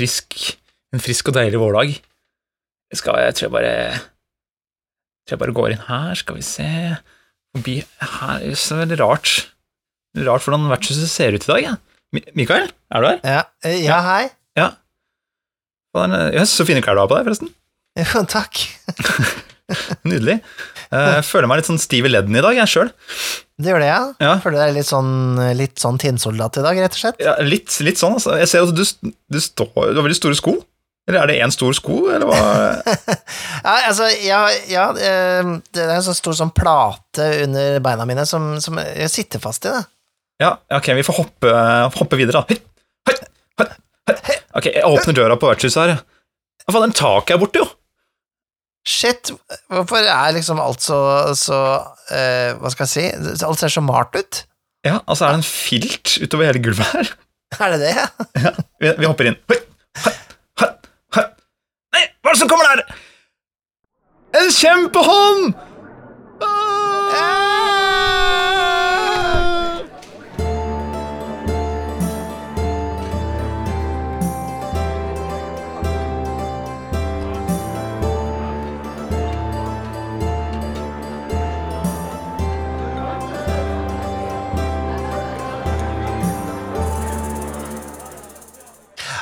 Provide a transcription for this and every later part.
frisk, en frisk og deilig vårdag. Jeg, skal, jeg tror jeg bare jeg tror jeg bare går inn her, skal vi se Forbi her Det er så veldig rart. Rart hvordan vertshuset ser ut i dag. Ja. Mikael, er du her? Ja, eh, ja hei. Ja. Faen, Jøss, så fine klær du har på deg, forresten. Ja, takk. Nydelig. Eh, Jeg føler meg litt sånn stiv i ledden i dag, jeg sjøl. Det gjør det, ja. Ja. Føler deg litt sånn, litt sånn tinnsoldat i dag, rett og slett. Ja, litt, litt sånn, altså. Jeg ser at du, du, står, du har veldig store sko. Eller er det én stor sko, eller hva? Ja, altså, ja, ja eh, det er en så stor sånn plate under beina mine som, som jeg sitter fast i, det. Ja, ok, vi får hoppe, hoppe videre, da. Hei, hei, hei. Ok, jeg åpner døra på vertshuset her. Hva faen, den taket er borte, jo. Shit, hvorfor er liksom alt så, så eh, Hva skal jeg si? Alt ser så malt ut. Ja, altså er det en filt utover hele gulvet her. Er det det? Ja, vi, vi hopper inn. Hoi, hoi, hoi. Nei, hva er det som kommer der? En kjempehånd!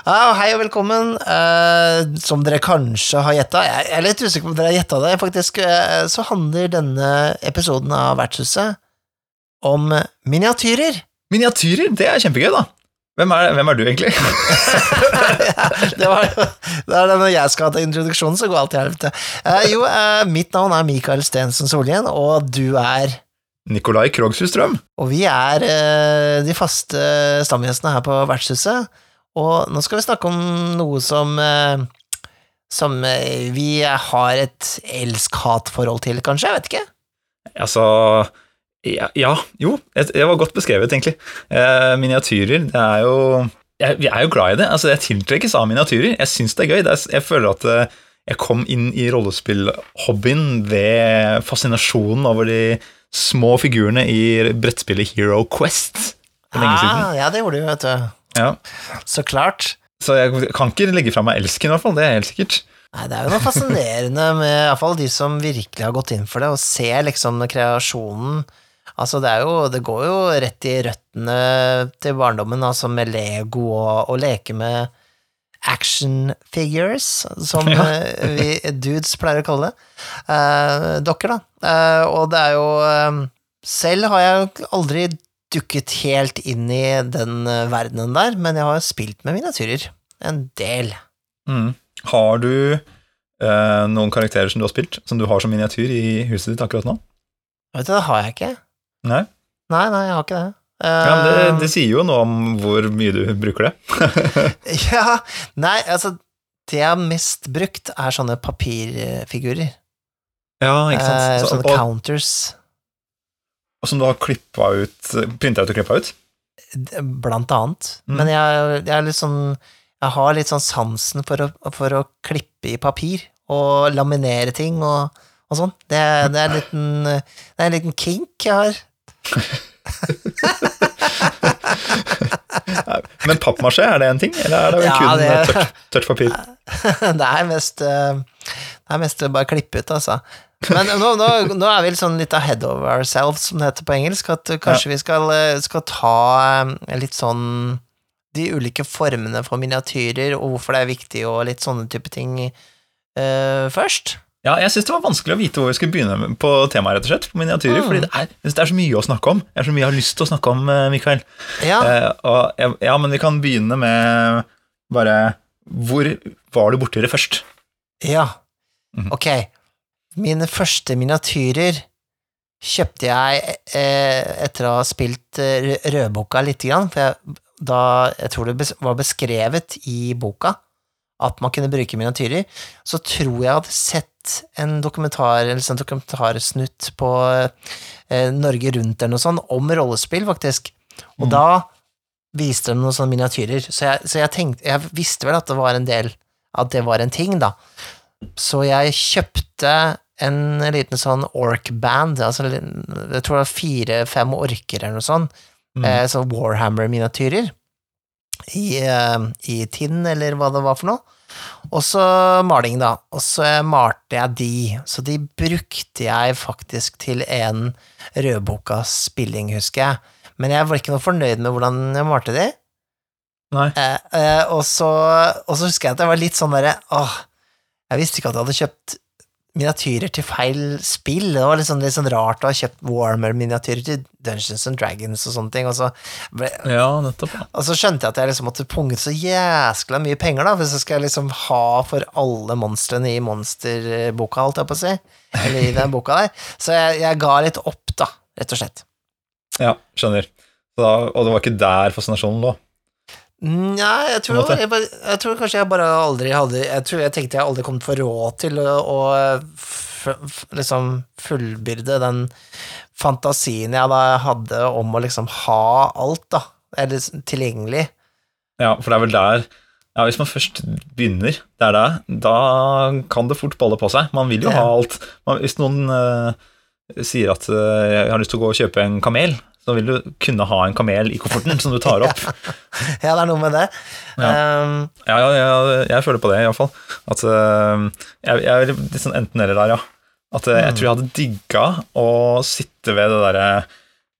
Ja, hei og velkommen. Uh, som dere kanskje har gjetta, jeg er litt usikker på om dere har gjetta det, faktisk, uh, så handler denne episoden av Vertshuset om miniatyrer. Miniatyrer, det er kjempegøy, da. Hvem er, hvem er du, egentlig? det, var, det er det når jeg skal ha introduksjonen, så går alt til helvete. Uh, jo, mitt navn er Mikael Stensen Solhjell, og du er Nikolai Krogsrud Strøm. Og vi er de faste stamgjestene her på Vertshuset, og nå skal vi snakke om noe som eh, som eh, vi har et elsk-hat-forhold til, kanskje? Jeg vet ikke. Altså ja, ja jo, det var godt beskrevet, egentlig. Eh, miniatyrer, det er jo jeg, Vi er jo glad i det. altså Jeg tiltrekkes av miniatyrer. Jeg syns det er gøy. Det er, jeg føler at eh, jeg kom inn i rollespillhobbyen ved fascinasjonen over de små figurene i brettspillet Hero Quest for lenge siden. Ah, ja, det gjorde du, vet du. Ja. Så klart. Så jeg kan ikke legge fra meg elsken, i hvert fall. Det er helt sikkert. Nei, det er jo noe fascinerende med i hvert fall de som virkelig har gått inn for det, og ser liksom kreasjonen Altså, det er jo Det går jo rett i røttene til barndommen, altså med Lego og, og leke med action figures, som Ja. vi dudes pleier å kalle det. Eh, dokker, da. Eh, og det er jo eh, Selv har jeg aldri dukket helt inn i den eh, verdenen der, men jeg har spilt med miniatyrer. En del. Mm. Har du eh, noen karakterer som du har spilt, som du har som miniatyr i huset ditt akkurat nå? Vet du, det har jeg ikke. Nei? Nei, nei, jeg har ikke det. Ja, men det, Eh, det sier jo noe om hvor mye du bruker det. ja, nei, altså Det jeg har mest brukt, er sånne papirfigurer. Ja, ikke sant. Eh, Så, sånne og, counters, som du har klippa ut, printa ut og klippa ut? blant annet. Mm. Men jeg, jeg sånn Jeg har litt sånn sansen for å, for å klippe i papir og laminere ting og, og sånn. Det, det, er en liten, det er en liten kink jeg har. Men pappmasjé, er det en ting, eller er det Ja, kun det- tørt, tørt papir? det er mest eh, Det er mest bare klippe ut, altså. Men nå, nå, nå er vi sånn litt ahead of ourselves, som det heter på engelsk. At kanskje vi skal, eh, skal ta eh, litt sånn de ulike formene for miniatyrer, og hvorfor det er viktig, og litt sånne type ting uh, først. Ja, jeg syns det var vanskelig å vite hvor vi skulle begynne på temaet, rett og slett, på miniatyrer, Mm. fordi det er, det er så mye å snakke om. Det er så mye jeg har lyst til å snakke om, Mikael. Ja, Uh, ja, men vi kan begynne med bare Hvor var du borti det først? ja. Mhm. Ok. Mine første miniatyrer kjøpte jeg eh, etter å ha spilt eh, Rødboka lite grann, for jeg, da jeg tror det var beskrevet i boka at man kunne bruke miniatyrer, så tror jeg hadde sett en dokumentar, eller sånn dokumentarsnutt på eh, Norge Rundt eller noe sånt, om rollespill, faktisk. Og Mm. da viste de noen sånne miniatyrer, så jeg, så jeg tenkte Jeg visste vel at det var en del At det var en ting, da. Så jeg kjøpte en liten sånn ork-band, altså jeg tror det var fire-fem orker eller noe sånt, Mm. eh, sånn Warhammer-miniatyrer. i, eh, i tinn, eller hva det var for noe. Og så maling, da. Og så malte jeg de, så de brukte jeg faktisk til en rødboka spilling, husker jeg. Men jeg var ikke noe fornøyd med hvordan jeg malte de. Nei. Eh, eh, og, så, og så husker jeg at jeg var litt sånn derre Åh, jeg visste ikke at jeg hadde kjøpt miniatyrer til feil spill. Det var sånn, litt sånn rart å ha kjøpt Warmer-miniatyrer til Dungeons and Dragons og sånne ting. Og så, ble, Ja, og så skjønte jeg at jeg liksom måtte punge så jæskla mye penger, da, hvis jeg skal liksom ha for alle monstrene i monsterboka, holdt jeg på å si. Eller i den boka der. Så jeg, jeg ga litt opp, da, rett og slett. Ja, skjønner. Så da, og det var ikke der fascinasjonen lå? Nei, jeg tror, jeg, jeg tror kanskje jeg bare aldri hadde Jeg tror jeg tenkte jeg aldri kom få råd til å, å f, liksom fullbyrde den fantasien jeg da hadde om å liksom ha alt, da, eller tilgjengelig. Ja, for det er vel der ja, Hvis man først begynner der det er, da kan det fort balle på seg. Man vil jo Ja. ha alt. Man, hvis noen uh, sier at uh, jeg har lyst til å gå og kjøpe en kamel, så vil du kunne ha en kamel i kofferten som du tar opp. Ja, det er noe med det. Um, Ja, ja, ja jeg føler på det, iallfall. At uh, jeg, jeg er litt sånn enten-eller der, ja. At uh, jeg tror jeg hadde digga å sitte ved det derre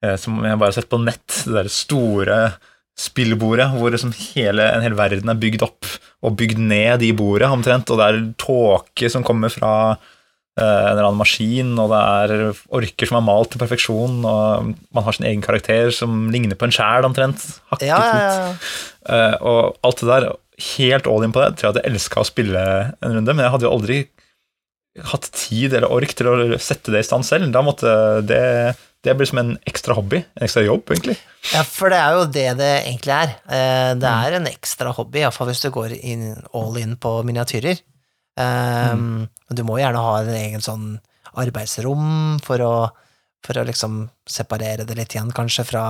uh, som jeg bare har sett på nett, det derre store spillbordet hvor liksom hele, en hel verden er bygd opp og bygd ned i bordet, omtrent, og det er tåke som kommer fra en eller annen maskin, og det er orker som er malt til perfeksjon, og man har sin egen karakter som ligner på en sjæl, omtrent. Hakket ja, ja, ja. Eh, og alt det der, helt all in på det. Jeg tror jeg hadde elska å spille en runde, men jeg hadde jo aldri hatt tid eller ork til å sette det i stand selv. Da måtte det Det blir som en ekstra hobby, en ekstra jobb, egentlig. Ja, for det er jo det det egentlig er. Eh, Det er en ekstra hobby, iallfall hvis du går all in på miniatyrer. Um, Du må gjerne ha en egen sånn arbeidsrom for å, for å liksom separere det litt igjen, kanskje fra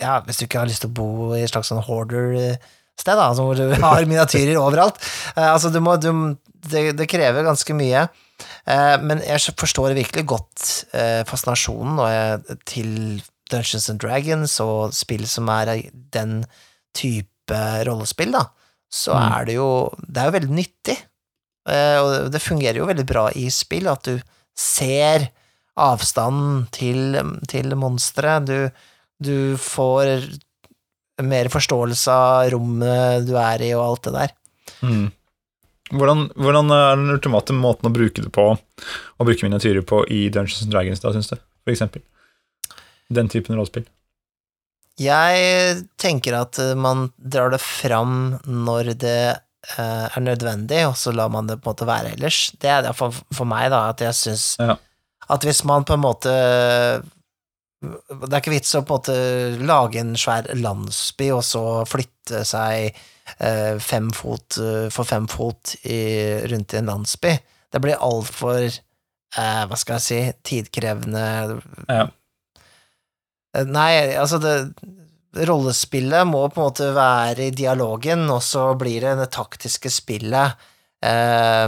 Ja, hvis du ikke har lyst til å bo i et slags sånn hoarder-sted, da, altså hvor du har miniatyrer overalt. Uh, altså, du må du, det, det krever ganske mye. Eh, men jeg forstår virkelig godt eh, fascinasjonen jeg, til Dungeons and Dragons og spill som er den type rollespill, da. Så Mm. er det jo Det er jo veldig nyttig. Eh, og det fungerer jo veldig bra i spill, at du ser avstanden til, til monsteret. Du, du får mer forståelse av rommet du er i, og alt det der. Mm. Hvordan, hvordan er den ultimate måten å bruke det på, å bruke miniatyrer på i Dungeons and Dragons, da, syns du? For eksempel. Den typen rollespill. Jeg tenker at man drar det fram når det er nødvendig, og så lar man det på en måte være ellers. Det er iallfall for meg, da, at jeg syns Ja. at hvis man på en måte Det er ikke vits å på en måte lage en svær landsby og så flytte seg eh, fem fot eh, for fem fot i, rundt i en landsby. Det blir altfor eh, Hva skal jeg si tidkrevende Ja. Eh, Nei, altså det Rollespillet må på en måte være i dialogen, og så blir det det taktiske spillet eh,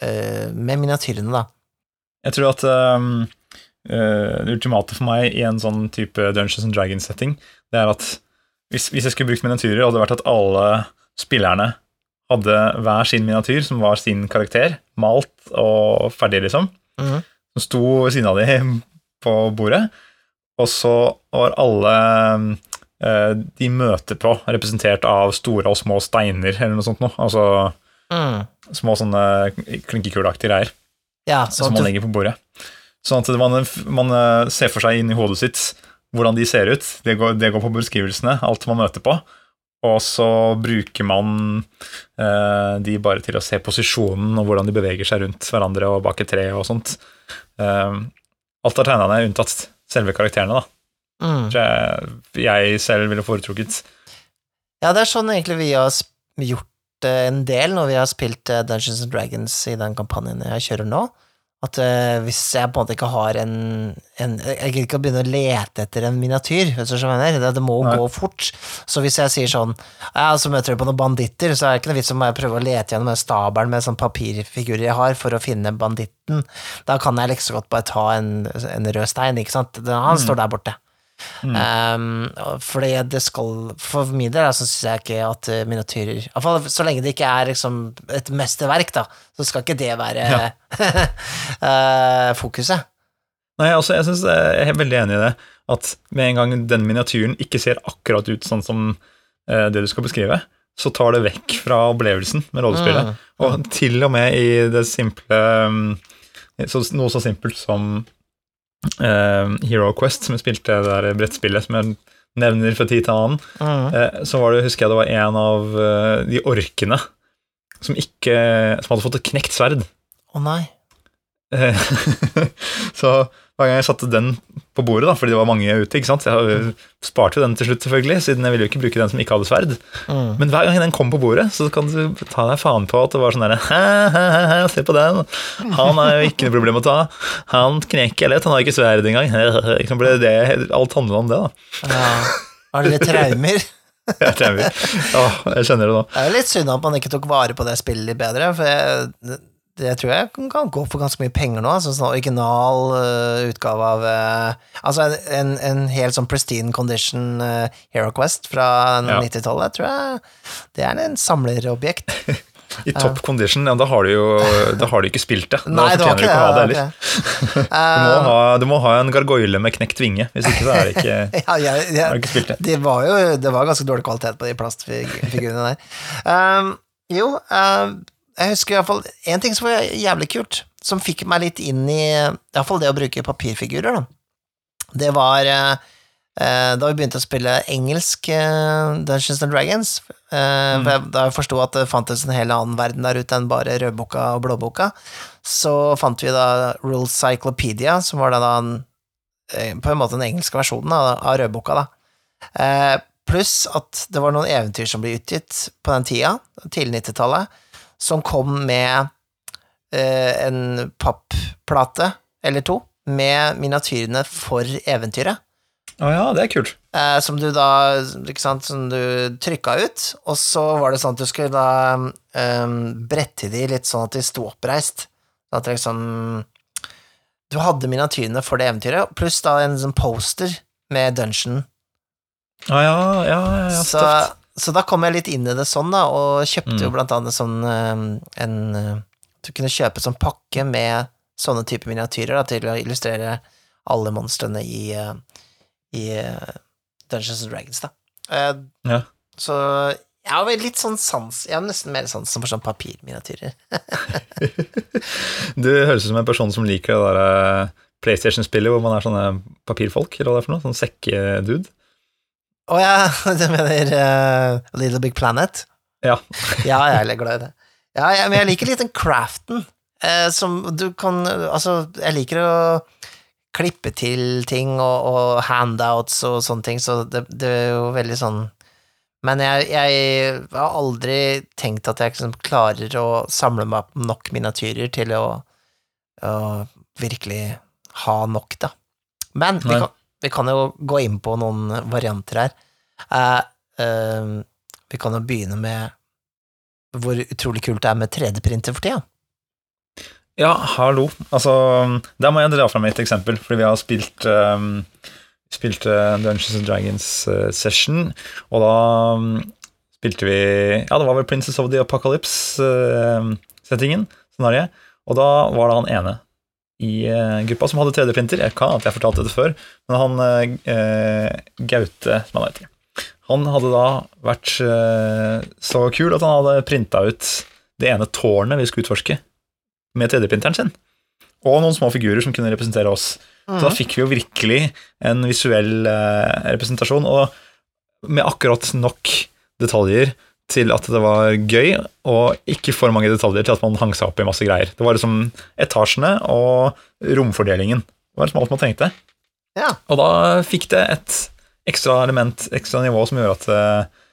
eh, med miniatyrene, da. Jeg tror at um, uh, det ultimate for meg i en sånn type Dungeons and Dragons-setting, det er at hvis, hvis jeg skulle brukt miniatyrer, hadde det vært at alle spillerne hadde hver sin miniatyr, som var sin karakter, malt og ferdig, liksom, Mhm. som sto ved siden av de på bordet, og så var alle uh, de møter på representert av store og små steiner, eller noe sånt noe. Altså Mm. små sånne klinkekuleaktige greier Ja, som sånn man legger på bordet. Sånn at man, man eh, ser for seg inn i hodet sitt hvordan de ser ut. Det går, det går på beskrivelsene, alt man møter på. Og så bruker man eh, de bare til å se posisjonen og hvordan de beveger seg rundt hverandre og bak et tre og sånt. Eh, alt er tegna ned, unntatt selve karakterene, da. Mm. Tror jeg, jeg selv ville foretrukket. Ja, det er sånn egentlig vi har gjort det en del når vi har spilt eh, Dungeons and Dragons i den kampanjen jeg kjører nå. At uh, hvis jeg på en måte ikke har en, en Jeg gidder ikke å begynne å lete etter en miniatyr, vet du. Det, det må Nei. gå fort. Så hvis jeg sier sånn Ja, så møter du på noen banditter, så er det ikke noe vits om jeg prøver å lete gjennom den stabelen med sånn papirfigurer jeg har for å finne banditten. Da kan jeg like så godt bare ta en, en rød stein, ikke sant. Han Mm. står der borte. Mm. Um, fordi det skal For min del syns jeg ikke at eh, miniatyrer Iallfall så lenge det ikke er liksom et mesterverk, da, så skal ikke det være Ja. uh, fokuset. Nei, altså, jeg, synes, jeg er veldig enig i det. At med en gang den miniatyren ikke ser akkurat ut sånn som uh, det du skal beskrive, så tar det vekk fra opplevelsen med rollespillet. Mm. Og til og med i det simple um, så, Noe så simpelt som eh, Hero Quest, som jeg spilte det der brettspillet som jeg nevner fra tid til annen, Mm. eh, så var det, husker jeg det var en av eh, de orkene som ikke Som hadde fått et knekt sverd. Å nei. Eh, så hver gang jeg satte den på bordet, da, fordi det var mange ute ikke sant? Jeg sparte jo den til slutt, selvfølgelig, siden jeg ville jo ikke bruke den som ikke hadde sverd. Mm. Men hver gang den kom på bordet, så kan du ta deg faen på at det var sånn derre «Hæ, hæ, hæ, hæ, Se på den! Han er jo ikke noe problem å ta. Han knekker lett, han har ikke sverd engang. Det, alt handler om det, da. Ja. Har dere traumer? Jeg, traumer. Åh, jeg kjenner det nå. Det er jo litt synd at man ikke tok vare på det spillet litt bedre, for jeg, det, det tror jeg kan, gå for ganske mye penger nå. Altså sånn original uh, utgave av uh, Altså en, en, en helt sånn pristine condition uh, Hero Quest fra Ja. 90-tallet, tror jeg det er en samlerobjekt. I top condition, ja, da har du jo da har du ikke spilt det. Da Nei, fortjener du ikke å ha det heller. det Du må, ha, du må ha en gargoyle med knekt vinge, hvis ikke så er det ikke, ja, ja, ja. ikke spilt det. det var jo det var ganske dårlig kvalitet på de plastfigurene der. Um, jo, um, jeg husker iallfall én ting som var jævlig kult, som fikk meg litt inn i iallfall det å bruke papirfigurer, da. Det var eh, eh, da vi begynte å spille engelsk eh, Dungeons and Dragons. eh, for Da jeg forsto at det fantes en hel annen verden der ute enn bare rødboka og blåboka, så fant vi da Rule Cyclopedia, som var da en på en måte den engelske versjonen av, rødboka, da. Eh, Pluss at det var noen eventyr som ble utgitt på den tida, tidlig 90-tallet, som kom med eh, en pappplate eller to med miniatyrene for eventyret. Å ja, det er kult. Eh, som du da ikke sant, som du trykka ut, og så var det sånn at du skulle da eh, brette de litt sånn at de sto oppreist. Sånn at liksom Du hadde miniatyrene for det eventyret, pluss da en sånn poster med dungeon. Å ja, ja, ja, ja så. Så da kom jeg litt inn i det sånn, da, og kjøpte jo Mm. blant annet sånn eh, en eh, Du kunne kjøpe sånn pakke med sånne typer miniatyrer da, til å illustrere alle monstrene i, eh, i Dungeons and Dragons, da. Ja. Så jeg har litt sånn sans Jeg har nesten mer sansen for sånn papirminiatyrer. Du høres ut som en person som liker det der eh, PlayStation-spillet hvor man er sånne papirfolk, eller hva det er for noe? Sånn sekkedude. Å ja, du mener uh, Little Big Planet? Ja. Ja, jeg er glad i det. Ja, jeg, men jeg liker litt den craften. Eh, som du kan Altså, jeg liker å klippe til ting og, og handouts og sånne ting, så det, det er jo veldig sånn Men jeg, jeg har aldri tenkt at jeg liksom klarer å samle meg opp nok miniatyrer til å, å virkelig ha nok, da. Men vi kan, vi kan jo gå inn på noen varianter her. Eh, eh, vi kan jo begynne med hvor utrolig kult det er med 3D-printer for tida. Ja, hallo. Altså, der må jeg dra fram et eksempel, fordi vi har spilt um, Spilt eh, Dungeons and Dragons eh, og da um, spilte vi Ja, det var vel Princess of the Apocalypse-settingen, scenarioet, og da var det han ene i eh, gruppa som hadde 3D-printer. Jeg kan at jeg fortalte det før, men han eh, Gaute, som han heter, han hadde da vært eh, så kul at han hadde printa ut det ene tårnet vi skulle utforske, med 3D-printeren sin. Og noen små figurer som kunne representere oss. Så da fikk vi jo virkelig en visuell representasjon, og med akkurat nok detaljer til at det var gøy, og ikke for mange detaljer til at man hang seg opp i masse greier. Det var liksom etasjene og romfordelingen. Det var liksom alt man trengte. Ja. Og da fikk det et ekstra element, ekstra nivå, som gjorde at eh,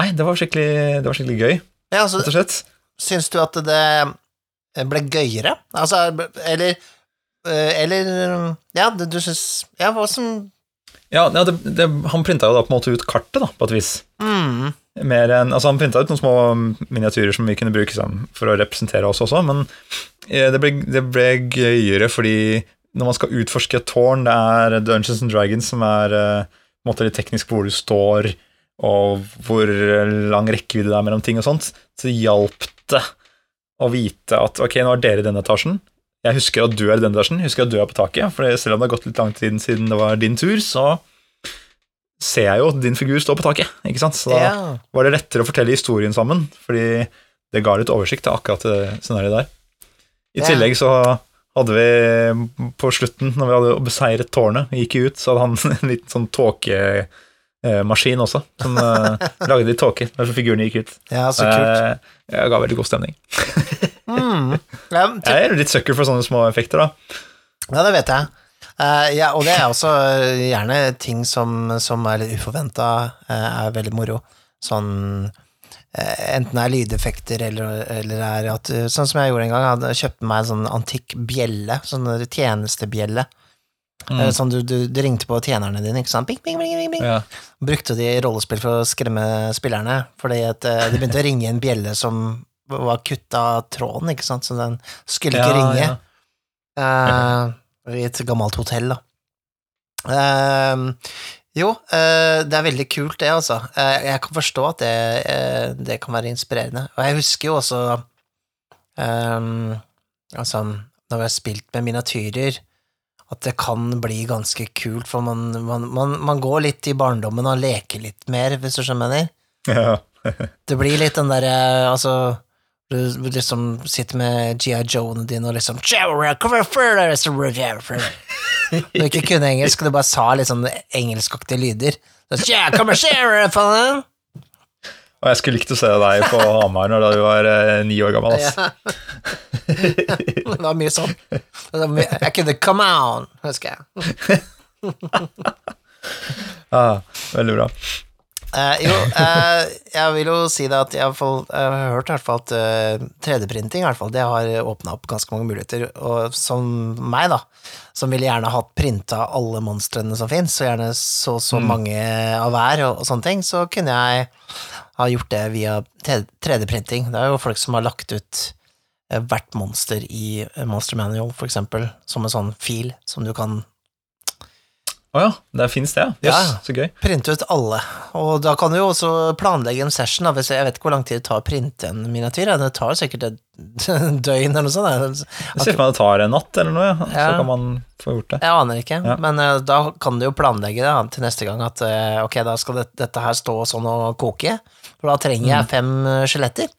Nei, det var skikkelig, det var skikkelig gøy, ja, altså, rett og slett. syns du at det ble gøyere? Altså, eller eh, Eller Ja, du, syns Ja, hva som Ja, ja det, det, Han printa jo da på en måte ut kartet, da, på et vis. mm, Mer enn, altså Han printa ut noen små miniatyrer som vi kunne bruke sånn, for å representere oss også, men eh, det ble, det ble gøyere fordi når man skal utforske et tårn, det er Dungeons and Dragons som er eh, på en måte litt teknisk hvor du står, og hvor lang rekkevidde det er mellom ting og sånt, så hjalp det å vite at ok, nå er dere i denne etasjen. Jeg husker at du er i denne etasjen, jeg husker at du er på taket. For selv om det har gått litt lang tid siden det var din tur, så ser jeg jo at din figur står på taket. ikke sant? Så da Ja. var det lettere å fortelle historien sammen, fordi det ga litt oversikt til akkurat det scenarioet der. I Ja. tillegg så hadde vi på slutten, når vi hadde beseiret tårnet, gikk ut, så hadde han en liten sånn tåkemaskin også, som eh, lagde litt tåke derfor figurene gikk ut. ja, så kult. Eh, Jeg ga veldig god stemning. Mm. Ja, Jeg er litt sucker for sånne små effekter, da. ja, det vet jeg. Eh, ja, og det er også eh, gjerne ting som, som er litt uforventa, er veldig moro. Sånn uh, Enten det er lydeffekter eller, eller er at eh, Sånn som jeg gjorde en gang, jeg hadde kjøpt meg en sånn antikk bjelle, sånn tjenestebjelle. Mm. Eh, Sånn du, du, du ringte på tjenerne dine, ikke sant? Bing, bing, bing, bing, bing. Ja. Brukte de rollespill for å skremme spillerne, fordi at eh, det begynte å ringe en bjelle som var kutta av tråden, ikke sant, så den skulle ikke Ja, ringe. ja. I et gammelt hotell, da. Eh, jo, uh, det er veldig kult, det, altså. Uh, jeg kan forstå at det, eh, det kan være inspirerende. Og jeg husker jo også um, Altså, når vi har spilt med miniatyrer, at det kan bli ganske kult, for man, man, man, man går litt i barndommen og leker litt mer, hvis du skjønner hva jeg mener. Ja. Det blir litt den derre Altså du liksom sitter med GI Joe-ene dine og liksom Du ikke kunne engelsk, du bare sa litt sånn engelskaktige lyder. Så, «Yeah, come on! Og jeg skulle likt å se deg på Hamar når du var eh, ni år gammel. ass. Ja. Det var mye sånn. Jeg kunne come on, husker jeg. Ah, veldig bra. Eh, jo, eh, jeg vil jo si det at jeg, har fått, jeg har hørt i hvert fall at uh, 3D-printing i hvert fall, det har åpna opp ganske mange muligheter. Og som meg, da, som ville gjerne hatt printa alle monstrene som fins, og gjerne så så mange av hver og, og sånne ting, så kunne jeg ha gjort det via 3D-printing. Det er jo folk som har lagt ut eh, hvert monster i eh, Monster Manual, for eksempel, som en sånn fil som du kan Å ja, der fins det, ja. Jøss, Ja. så gøy. Printe ut alle, og da kan du jo også planlegge en session. Da, hvis jeg, vet ikke hvor lang tid det tar å printe en miniatyr. Ja. Det tar sikkert et døgn eller noe sånt. Jeg ser for meg det tar en natt eller noe, ja. så kan man få gjort det. Jeg aner ikke, Ja. men uh, da kan du jo planlegge det til neste gang at uh, ok, da skal det, dette her stå sånn og koke, for da trenger jeg fem eh, skjeletter.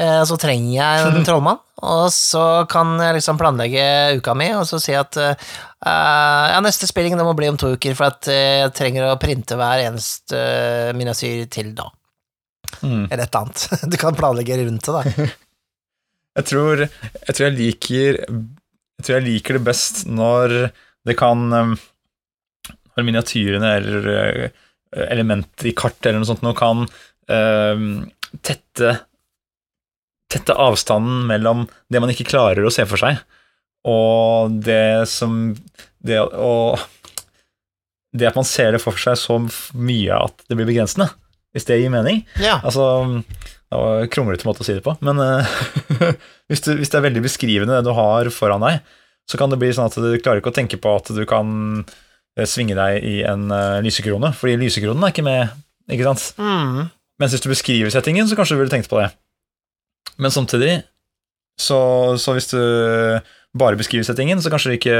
Eh, Så trenger jeg en trollmann, og så kan jeg liksom planlegge uka mi, og så si at uh, ja, neste spilling det må bli om to uker, for at eh, jeg trenger å printe hver eneste uh, miniatyr til da, Mm. eller et eller annet. Du kan planlegge rundt det, da. Jeg tror jeg, tror jeg liker Jeg tror jeg liker det best når det kan Når miniatyrene eller elementer i kart eller noe sånt nå kan uh, tette Tette avstanden mellom det man ikke klarer å se for seg, og det som Det, å, det at man ser det for seg så mye at det blir begrensende, hvis det gir mening. Ja. Altså, det var en kronglete måte å si det på, men eh, hvis, du, hvis det er veldig beskrivende det du har foran deg, så kan det bli sånn at du klarer ikke å tenke på at du kan eh, svinge deg i en eh, lysekrone, fordi lysekronen er ikke med, ikke sant? Mm. Mens hvis du beskriver settingen, så kanskje du ville tenkt på det. Men samtidig, så, så hvis du bare beskriver settingen, så kanskje du ikke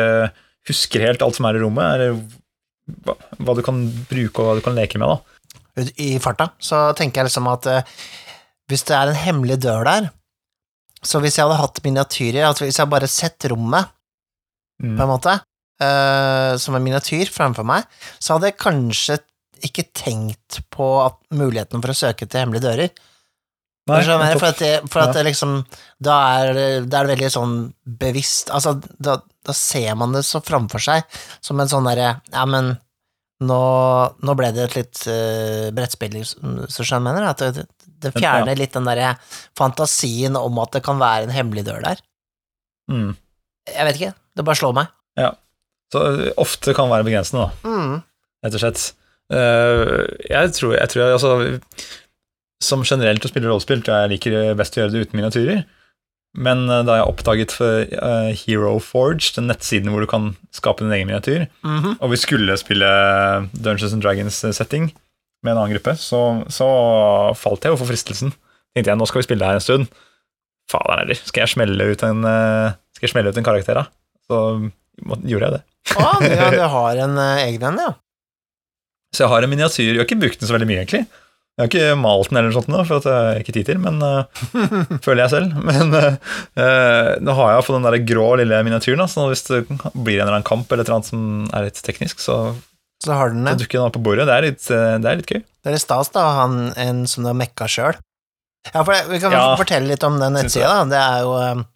husker helt alt som er i rommet, eller hva, hva du kan bruke og hva du kan leke med, da. i farta, så tenker jeg liksom at uh, hvis det er en hemmelig dør der, så hvis jeg hadde hatt miniatyrer, altså hvis jeg bare sett rommet, Mm. på en måte, uh, som en miniatyr framfor meg, så hadde jeg kanskje ikke tenkt på muligheten for å søke til hemmelige dører. Nei, mener? for at, det, for at Ja. liksom Da er da er det veldig sånn bevisst Altså, da, da ser man det så framfor seg som en sånn derre Ja, men nå, nå ble det et litt uh, brettspill, så skjønner jeg mener? At det, det fjerner litt den derre fantasien om at det kan være en hemmelig dør der. Mm. Jeg vet ikke, det bare slår meg. Så eh, ofte kan være begrensende, da. Mm. rett og slett. Uh, jeg tror, jeg tror jeg, altså, Som generelt å spille rollespill, tror jeg liker best å gjøre det uten miniatyrer. Men eh, da jeg oppdaget eh, Hero Forge, den nettsiden hvor du kan skape din egen miniatyr, Mhm. og vi skulle spille Dungeons and Dragons-setting med en annen gruppe, så, så falt jeg jo for fristelsen. Tenkte jeg, nå skal vi spille her en stund. Fader heller, skal jeg smelle ut en, eh, skal jeg smelle ut en karakter, da? Så gjorde jeg det. Ah, ja, du har en eh, egen en, ja. Så jeg har en miniatyr. Jeg har ikke brukt den så veldig mye, egentlig. Jeg har ikke malt den eller noe sånt, nå, for at jeg har ikke tid til, men uh, føler jeg selv. Men eh, nå har jeg fått den der grå lille miniatyren, så hvis det blir en eller annen kamp eller noe som er litt teknisk, så, Så har den så dukker den opp på bordet. Det er litt, det er litt gøy. Det er stas, da, å ha en, som du har mekka sjøl. Ja, for det, vi kan Ja. fortelle litt om den nettsida. Det er jo um,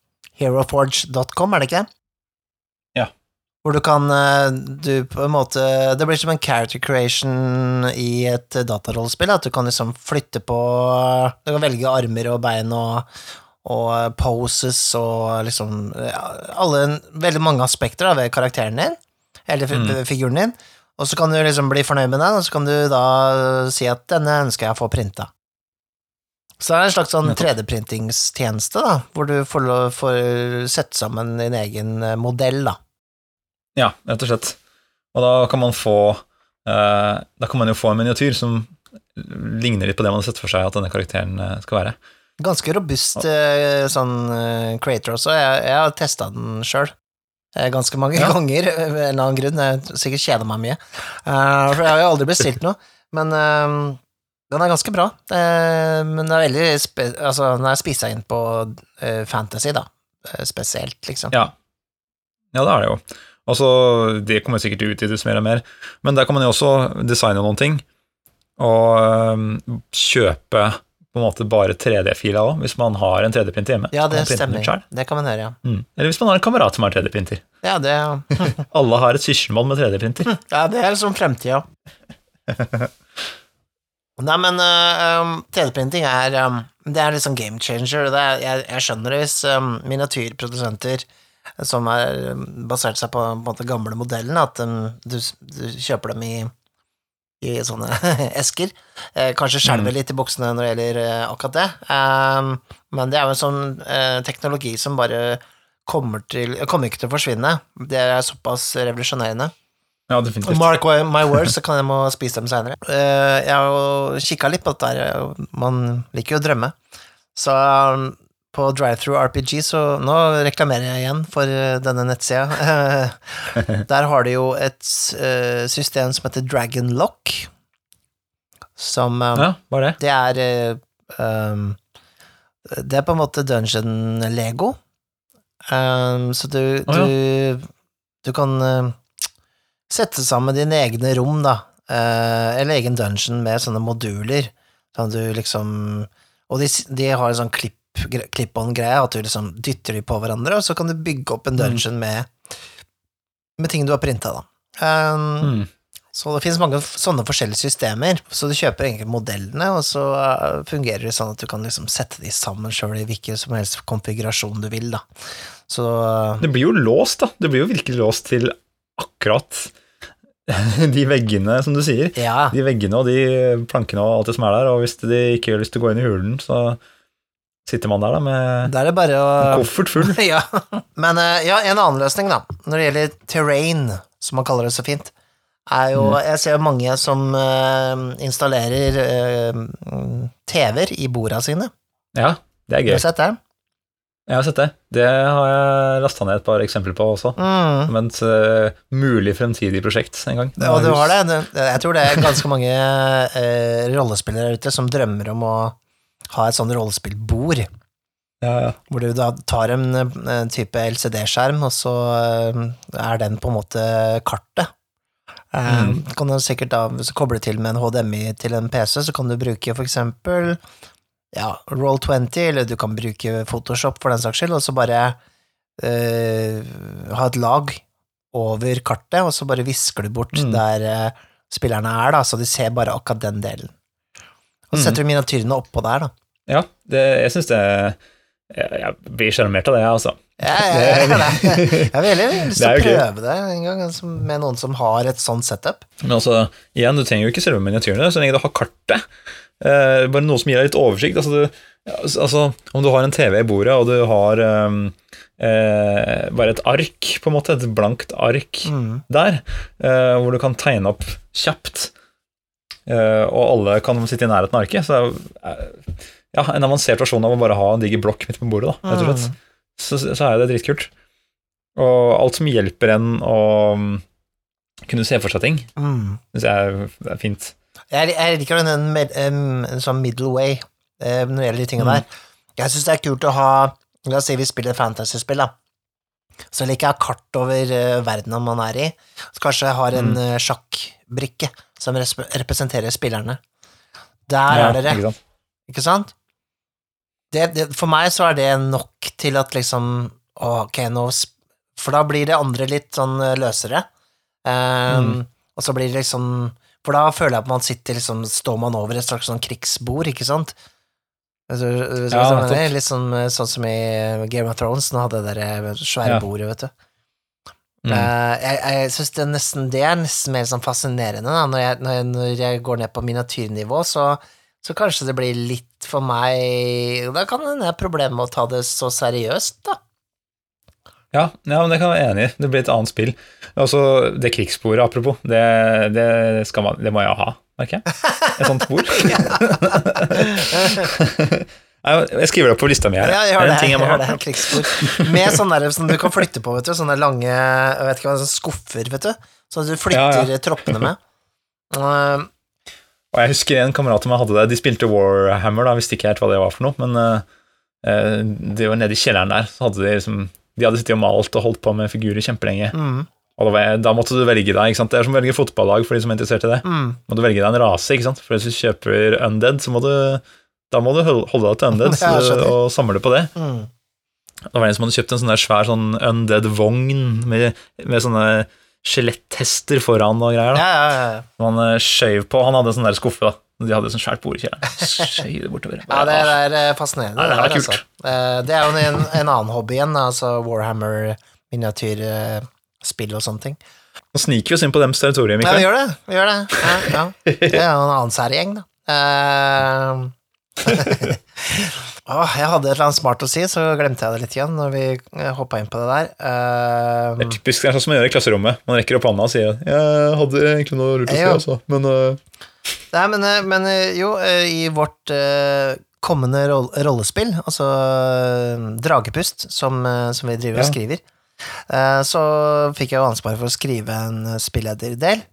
heroforge.com, er det ikke det? Hvor du kan eh, du på en måte Det blir som en character creation i et datarollespill. At du kan liksom flytte på Du kan velge armer og bein og, og poses og liksom alle, Veldig mange aspekter da, ved karakteren din, eller Mm. figuren din. Og så kan du liksom bli fornøyd med den, og så kan du da si at denne ønsker jeg å få printa. Så det er en slags sånn 3D-printingstjeneste, da, hvor du får, får sette sammen din egen eh, modell, da. Ja, rett og slett. Og da kan man få eh, Da kan man jo få en miniatyr som ligner litt på det man har sett for seg at denne karakteren eh, skal være. Ganske robust eh, sånn creator også. Jeg, jeg har testa den sjøl. Ganske mange Ja. ganger, av en eller annen grunn. Jeg sikkert kjeder meg mye. For jeg har jo aldri bestilt noe. Men den er ganske bra. Men det er veldig altså, den er spissa inn på fantasy, da. Spesielt, liksom. Ja. ja, det er det jo. Og så, Det kommer sikkert til å utvides mer og mer, men der kan man jo også designe noen ting. Og kjøpe på en måte bare 3D-filer òg, hvis man har en 3D-printer hjemme. Ja, det stemmer. Det kan man høre, ja. Mm. Eller hvis man har en kamerat som har 3D-printer. Ja, det, Alle har et sysselmål med 3D-printer. ja, det er liksom fremtida. Nei, men uh, um, 3D-printing er um, Det er liksom game changer. Det er, jeg, jeg skjønner det hvis um, miniatyrprodusenter som har um, basert seg på, på en måte gamle modellen, at um, du, du kjøper dem i, i sånne esker. Eh, kanskje skjelver Mm. litt i buksene når det gjelder eh, akkurat det. Um, men det er jo en sånn eh, teknologi som bare kommer til Kommer ikke til å forsvinne. Det er såpass revolusjonerende. Ja, definitivt. Mark my words, så kan jeg må spise dem seinere. jeg har jo kikka litt på dette man liker jo å drømme. Så um, på Drive-Through RPG, så nå reklamerer jeg igjen for uh, denne nettsida. Der har de jo et uh, system som heter Dragon Lock, som um, Ja, hva er det? det er eh, um, Det er på en måte dungeon-lego. Um, så du, ja. du, du kan eh, sette sammen dine egne rom, da. eh, eller egen dungeon med sånne moduler. Sånn du liksom Og de, de har en sånn klipp clip-on-greie, at du liksom dytter de på hverandre, og så kan du bygge opp en Mm. dungeon med, med ting du har printa, da. Um, Mm. så det finnes mange sånne forskjellige systemer, så du kjøper egentlig modellene, og så uh, fungerer det sånn at du kan liksom sette de sammen sjøl i hvilken som helst konfigurasjon du vil, da. Så uh, Det blir jo låst, da. Det blir jo virkelig låst til akkurat de veggene, som du sier. ja. De veggene og de plankene og alt det som er der, og hvis de ikke har lyst til å gå inn i hulen, så sitter man der da med Da er det bare å koffert full. ja. Men uh, ja, en annen løsning, da, når det gjelder terrain, som man kaller det så fint, er jo Mm. Jeg ser mange som uh, installerer uh, TV-er i borda sine. Ja, det er gøy. Har du sett det? Jeg har sett det. Det har jeg lasta ned et par eksempler på også. Mm. Som et uh, mulig fremtidig prosjekt en gang. Ja, du har det. Jeg tror det er ganske mange uh, rollespillere der ute som drømmer om å ha et sånn rollespillbord, Ja, ja. hvor du da tar en, en type LCD-skjerm, og så eh, er den på en måte kartet. Eh, Mm. Kan du sikkert da, Hvis du kobler til med en HDMI til en PC, så kan du bruke for eksempel ja, Roll20, eller du kan bruke Photoshop for den saks skyld, og så bare eh, ha et lag over kartet, og så bare visker du bort Mm. der eh, spillerne er, da, så de ser bare akkurat den delen. Og så Mm. setter du miniatyrene oppå der, da. ja det, jeg syns det Jeg, jeg blir sjarmert av det, jeg, altså. Ja, ja, ja. Jeg vil lyst til å prøve det en gang altså, med noen som har et sånt setup. Men altså, igjen, du trenger jo ikke selve miniatyrene, så lenge du har kartet. eh, bare noe som gir deg litt oversikt. Altså, du, altså, om du har en TV i bordet, og du har um, eh, bare et ark, på en måte, et blankt ark Mm. der, eh, hvor du kan tegne opp kjapt, og alle kan sitte i nærheten av arket, så er ja, en avansert versjon av å bare ha en diger blokk midt på bordet, da, rett og slett. Så, så er det dritkult. Og alt som hjelper en å mm, kunne se for seg ting, Mm. syns jeg er, fint. Jeg, jeg liker den en, sånn middle way eh, når det gjelder de tingene Mm. der. Jeg syns det er kult å ha La oss si vi spiller fantasy-spill, da. Så liker jeg kart over verdenen man er i. Så kanskje jeg har en Mm. eh, sjakkbrikke som representerer spillerne. Der Ja, er dere, ikke sant? ikke sant? Det, det, for meg så er det nok til at liksom Ok, nå For da blir det andre litt sånn eh, løsere. Um, Mm. Og så blir det liksom For da føler jeg at man sitter liksom Står man over et slags sånn krigsbord, ikke sant? Vet du Ja, sånn, litt sånn, sånn som i Game of Thrones, nå hadde dere der svære Ja. bordet, vet du. Mm. Uh, jeg jeg syns det, det er nesten mer sånn fascinerende. Når jeg, når jeg, når jeg går ned på miniatyrnivå, så, så kanskje det blir litt for meg Da kan det hende problemet med å ta det så seriøst, da. Ja, ja, men det kan jeg være enig i. Det blir et annet spill. Også Det krigssporet, apropos, det, det, man, det må jeg ha, merker jeg. Et sånt spor. Jeg skriver det opp på lista mi her. Ja, jeg gjør det. ting jeg Jeg gjør det krigsspor. Med sånne der som du kan flytte på, vet du. Sånne lange jeg vet ikke hva, sånne skuffer, vet du. Sånn at du flytter Ja, troppene med. Uh, Og jeg husker en kamerat som hadde det. De spilte Warhammer, da, visste ikke helt hva det var for noe, men uh, eh, det var nede i kjelleren der, så hadde de liksom De hadde sittet og malt og holdt på med figurer kjempelenge. mm, Og var, da måtte du velge deg, ikke sant. Det er som å velge fotballag for de som er interessert i det. mm. Må du velge deg en rase, ikke sant. For hvis du kjøper undead, så må du da må du holde deg til undead Ja, og samle på det. Mm. Det var en som hadde kjøpt en sånn svær sånn undead-vogn med, med sånne skjeletthester foran og greier. da. Ja, ja, ja. Som Han eh, skjøv på. Han hadde en sånn der skuffe. da. De hadde sånn svært bord i kjelleren. Bortover. ja det, er eh, fascinerende. Ja, det er kult. Altså. Eh, Det er jo en, en annen hobby igjen, altså Warhammer, miniatyrspill og sånne ting. Nå sniker vi oss inn på dems territorium. Ja, vi gjør det. Vi gjør det. Ja, ja. Det er jo en annen særgjeng, da. Eh, Åh, jeg hadde et eller annet smart å si, så glemte jeg det litt igjen når vi hoppa inn på det der. Uh, Det er typisk det er sånn som man gjør i klasserommet. Man rekker opp hånda og sier 'Jeg hadde egentlig noe lurt å si', altså. Men uh... Nei, men, eh, men eh, jo, eh, i vårt uh, kommende roll rollespill, altså eh, Dragepust, som, eh, som vi driver og skriver, eh, så fikk jeg jo ansvaret for å skrive en eh, spillederdel.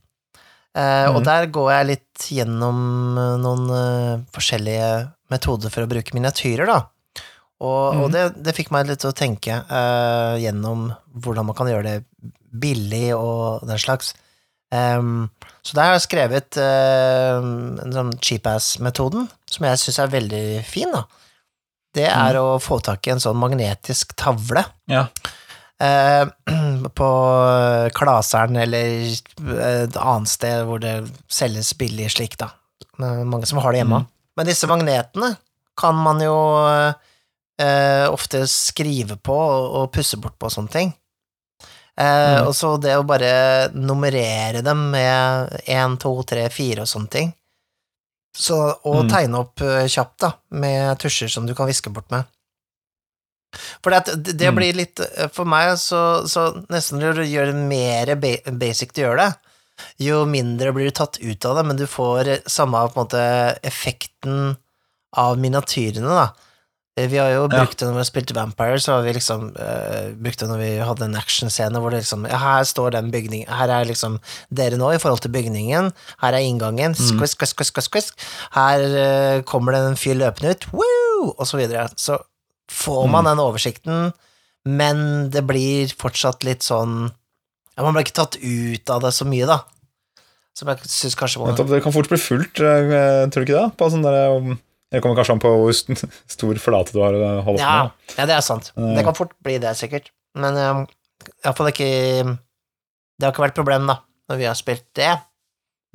Eh, Og Mhm. der går jeg litt gjennom eh, noen eh, forskjellige metoder for å bruke miniatyrer, da. Og, og Mhm. det, det fikk meg litt til å tenke uh, gjennom hvordan man kan gjøre det billig og den slags. Um, så der har jeg skrevet uh, en sånn cheap-ass-metoden, som jeg syns er veldig fin. da. Det er å få tak i en sånn magnetisk tavle ja. eh, på Klaseren eller et annet sted hvor det selges billig slik, da. Det er mange som har det hjemme. Mm. Men disse magnetene kan man jo eh, ofte skrive på og, og pusse bort på og sånne ting. Eh, Mm. Og så det å bare nummerere dem med én, to, tre, fire og sånne ting. Så, og Mm. tegne opp eh, kjapt, da, med tusjer som du kan viske bort med. For det, det Mm. blir litt eh, For meg så, så nesten du gjør det mer basic du gjør det, jo mindre blir du tatt ut av det, men du får eh, samme måte effekten av miniatyrene, da. Eh, Vi har jo brukt det når vi har spilt Vampire, så har vi liksom uh, brukt det når vi hadde en actionscene hvor det liksom Ja, her står den bygningen Her er liksom dere nå i forhold til bygningen. Her er inngangen. Squisk, squisk, squisk, skvisk, skvisk. Her uh, kommer det en fyr løpende ut. Woo! Og så videre. Så får man den oversikten, men det blir fortsatt litt sånn ja, Man blir ikke tatt ut av det så mye, da. Som jeg syns kanskje må det kan fort bli fullt, eh, tror du ikke det? På sånn der, um, Det kommer kanskje an på hvor stor flate du har å holde på Ja, med. ja, det er sant. Eh. Det kan fort bli det, sikkert. Men um, iallfall ikke Det har ikke vært problem, da, når vi har spilt det.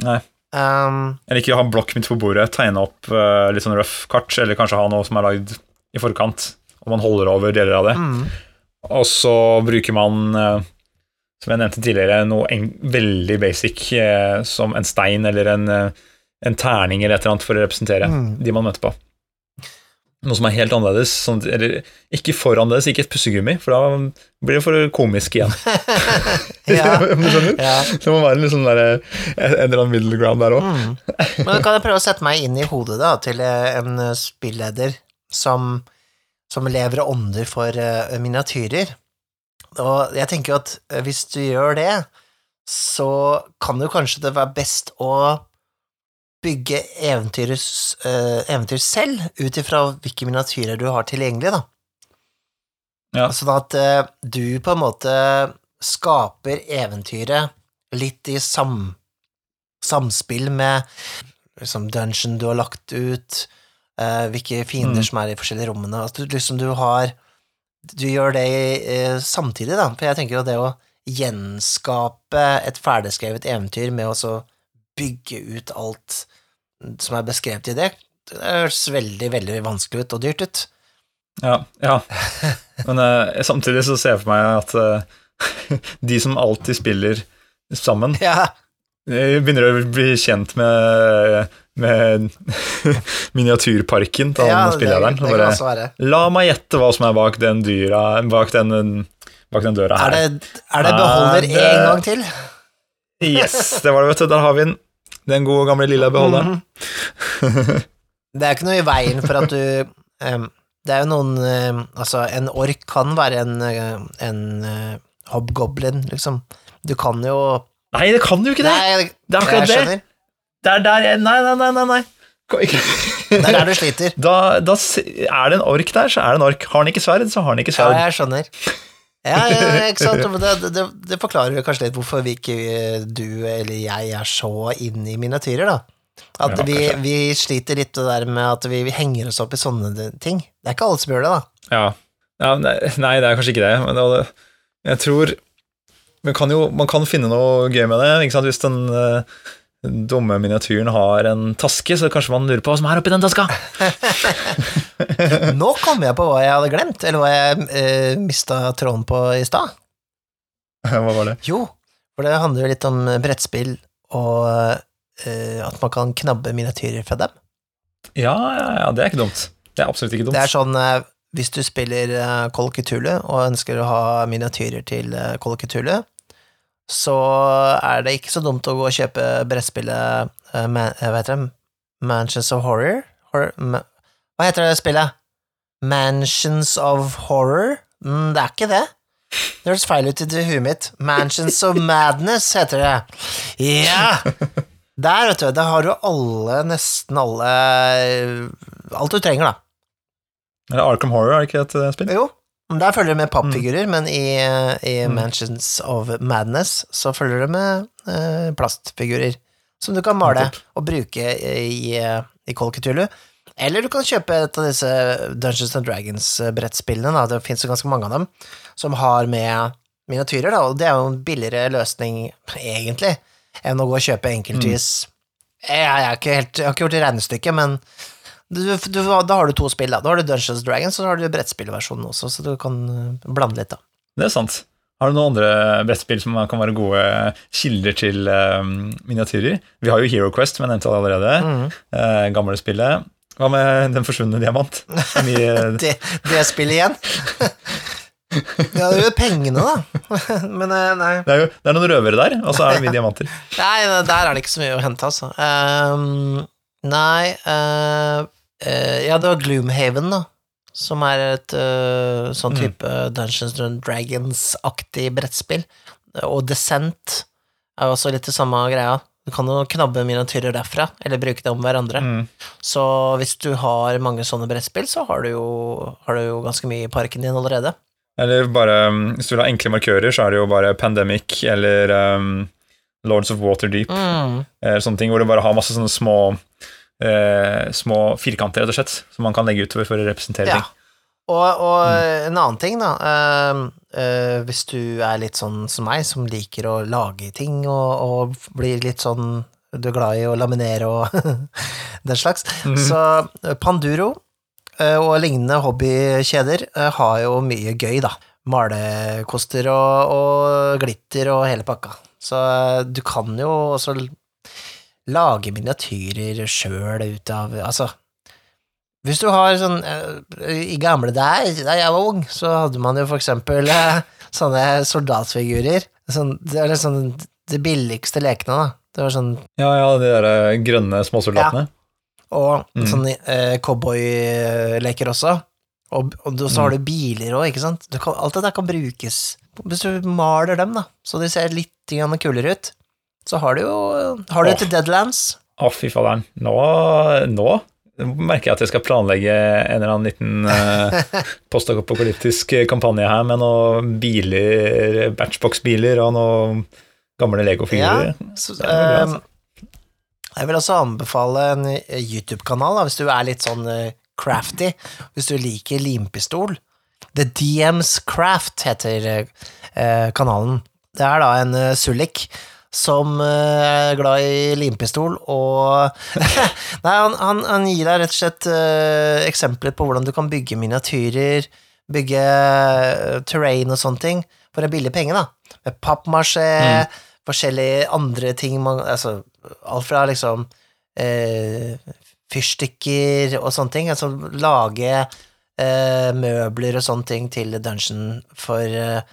Nei. Um, liker å ha blokk midt på bordet, tegne opp uh, litt sånn røff kart, eller kanskje ha noe som er lagd i forkant, og man holder over deler av det. mm, Og så bruker man, eh, som jeg nevnte tidligere, noe en veldig basic, eh, som en stein eller en, eh, en terning eller et eller annet for å representere Mm. de man møter på. Noe som er helt annerledes, sånn, eller ikke for annerledes, ikke et pussegummi, for da blir det for komisk igjen. Ja. Det må være en, liksom der, en eller annen middle ground der òg. Mm. Men kan jeg prøve å sette meg inn i hodet da, til en spilleder som, som lever og ånder for eh, miniatyrer. Og jeg tenker at eh, hvis du gjør det, så kan jo kanskje det være best å bygge eventyr, eh, eventyr selv, ut ifra hvilke miniatyrer du har tilgjengelig, da. Ja. Sånn at du på en måte skaper eventyret litt i sam, samspill med liksom dungeon du har lagt ut, eh, hvilke fiender Mm. som er i de forskjellige rommene. At du liksom du har Du gjør det uh, samtidig, da. For jeg tenker jo det å gjenskape et ferdigskrevet eventyr med å så bygge ut alt som er beskrevet i det, det høres veldig, veldig vanskelig ut og dyrt ut. Ja, ja. Men uh, samtidig så ser jeg for meg at de som alltid spiller sammen, Ja, begynner å bli kjent med, med miniatyrparken til ja han det, det bare, være. La meg gjette hva som er bak den dyra Bak den, bak den døra Er her. det, er det beholder Er en gang til? Yes, det var det, vet du. Der har vi den. Den gode, gamle lilla beholderen. Mhm. Det er ikke noe i veien for at du um, Det er jo noen em, Altså, en ork kan være en, en uh, hobgoblin, liksom. Du kan jo Nei, det kan jo ikke det! Nei, Det er akkurat det. Det er der jeg Nei, nei, nei. nei, nei. Det er der du sliter. Da, da er det en ork der, så er det en ork. Har han ikke sverd, så har han ikke Ja, jeg skjønner. Ja, ja, ikke sant? Det, det, det forklarer kanskje litt hvorfor vi ikke, du eller jeg er så inn i miniatyrer, da. At vi, vi sliter litt det der med at vi, vi henger oss opp i sånne ting. Det er ikke alle som gjør det, da. Ja. ja nei, nei, det er kanskje ikke det. Men det, jeg tror man kan jo man kan finne noe gøy med det. Ikke sant? Hvis den eh, dumme miniatyren har en taske, så kanskje man lurer på hva som er oppi den taska. Nå kom jeg på hva jeg hadde glemt, eller hva jeg eh, mista tråden på i stad. Hva var det? Jo, for det handler jo litt om brettspill og eh, at man kan knabbe miniatyrer fra dem. Ja, ja, ja, det er ikke dumt. Det er absolutt ikke dumt. Det er sånn eh, hvis du spiller of Cthulhu og ønsker å ha miniatyrer til of Cthulhu, så er det ikke så dumt å gå og kjøpe brettspillet uh, man, eh, Hva heter det? Mansions of Horror? Horror ma hva heter det spillet? Mansions of Horror? Mm, det er ikke det. Det høres feil ut i huet mitt. Mansions of Madness heter det. Ja! Der, vet du, der har du alle, nesten alle Alt du trenger, da. Er det Arkham Horror, er det ikke et eh, spill? Jo, der følger det med pappfigurer, men i, i Mm. Mansions of Madness så følger det med eh, plastfigurer som du kan male og bruke i, i Call Cthulhu. Eller du kan kjøpe et av disse Dungeons and Dragons-brettspillene, da. det finnes jo ganske mange av dem, som har med miniatyrer, da, og det er jo en billigere løsning, egentlig, enn å gå og kjøpe enkeltvis. Jeg, jeg, ikke helt, jeg har ikke gjort det regnestykket, men du, du, da har du to spill, da. Da har du Dungeons Dragons, og så har du brettspillversjonen også, så du kan eh, blande litt, da. Det er sant. Har du noen andre brettspill som kan være gode kilder til um, miniatyrer? Vi har jo Hero Quest, som jeg nevnte allerede. Mm. Uh, gamle spillet. Hva med Den forsvunne diamant? Det, det spillet igjen. ja, det er jo pengene, da. Men nei. det, er jo, det er noen røvere der, og så er det mye diamanter. Nei, der er det ikke så mye å hente, altså. Um, nei eh, eh, Ja, det var Gloomhaven, da. Som er et uh, sånn Mm. type Dungeons and Dragons-aktig brettspill. Og Descent er jo også litt det samme greia. Du kan jo knabbe miniatyrer derfra, eller bruke det om hverandre. Mm. Så hvis du har mange sånne brettspill, så har du jo, har du jo ganske mye i parken din allerede. Eller bare um, Hvis du vil ha enkle markører, så er det jo bare Pandemic eller um, Lords of Waterdeep. Mm. eller sånne ting hvor du bare har masse sånne små eh, Små firkanter, rett og slett, som man kan legge utover for å representere Ja. ting. Og, og en annen ting, da. eh, eh, hvis du er litt sånn som meg, som liker å lage ting og, og blir litt sånn Du er glad i å laminere og den slags. Mm. Så eh, Panduro eh, og lignende hobbykjeder eh, har jo mye gøy, da. Malekoster og, og glitter og hele pakka. Så du kan jo også lage miniatyrer sjøl ut av Altså, hvis du har sånn eh, I gamle der, da jeg var ung, så hadde man jo for eksempel eh, sånne soldatfigurer. Sånn, det er liksom de billigste lekene, da. Det var sånn Ja, ja, de der eh, grønne småsoldatene. Og Mm. sånne eh, cowboyleker også. Og, og så har du biler òg, ikke sant. Kan, alt det der kan brukes. Hvis du maler dem, da, så de ser litt kulere ut, så har du jo Har du oh. til Deadlands? Å, fy faderen. Nå, nå merker jeg at jeg skal planlegge en eller annen liten eh, postapokalyptisk kampanje her med noen biler, batchbox-biler og noen gamle Lego-figurer. Så, Det er bra, altså. eh, jeg vil også anbefale en eh, YouTube-kanal, hvis du er litt sånn eh, crafty, hvis du liker limpistol. The DMs Craft heter eh, kanalen. Det er da en uh, Sulik som eh, er glad i limpistol, og Nei, han, han, han gir deg rett og slett eh, eksempler på hvordan du kan bygge miniatyrer, bygge eh, terrain og sånne ting, for en billig penge, da. Med pappmasjé, forskjellige andre ting man Altså, alt fra liksom eh, fyrstikker og sånne ting. Altså lage eh, møbler og sånne ting til dungeon for eh,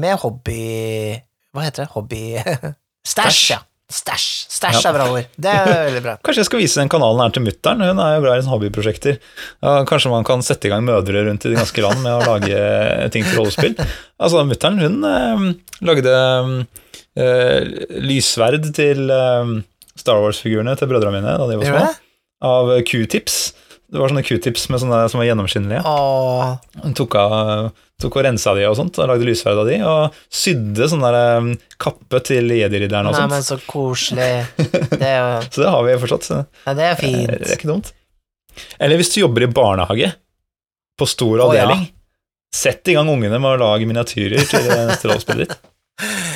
Med hobby Hva heter det? Hobby Stæsj, ja. Stæsj. Stæsj er bra ord. Det er veldig bra. Kanskje jeg skal vise den kanalen her til mutter'n, hun er jo glad i sånne hobbyprosjekter. Ja, kanskje man kan sette i gang mødre rundt i det ganske land med å lage ting til rollespill. Altså, mutter'n, hun eh, lagde eh, lysverd til eh, Star Wars-figurene til brødrene mine da de var små, av q-tips. Det var sånne q-tips med sånne som var gjennomskinnelige. Åh, Hun tok, av, tok og rensa de og sånt, og lagde lysverd av de, og sydde sånn der eh, kappe til jedi-ridderen og nei, sånt. men så koselig. Det er, jo- Så det har vi fortsatt. ja, det er Det er ikke dumt. Eller hvis du jobber i barnehage, på stor Å, ja. avdeling, sett i gang ungene med å lage miniatyrer til neste rollespillet ditt.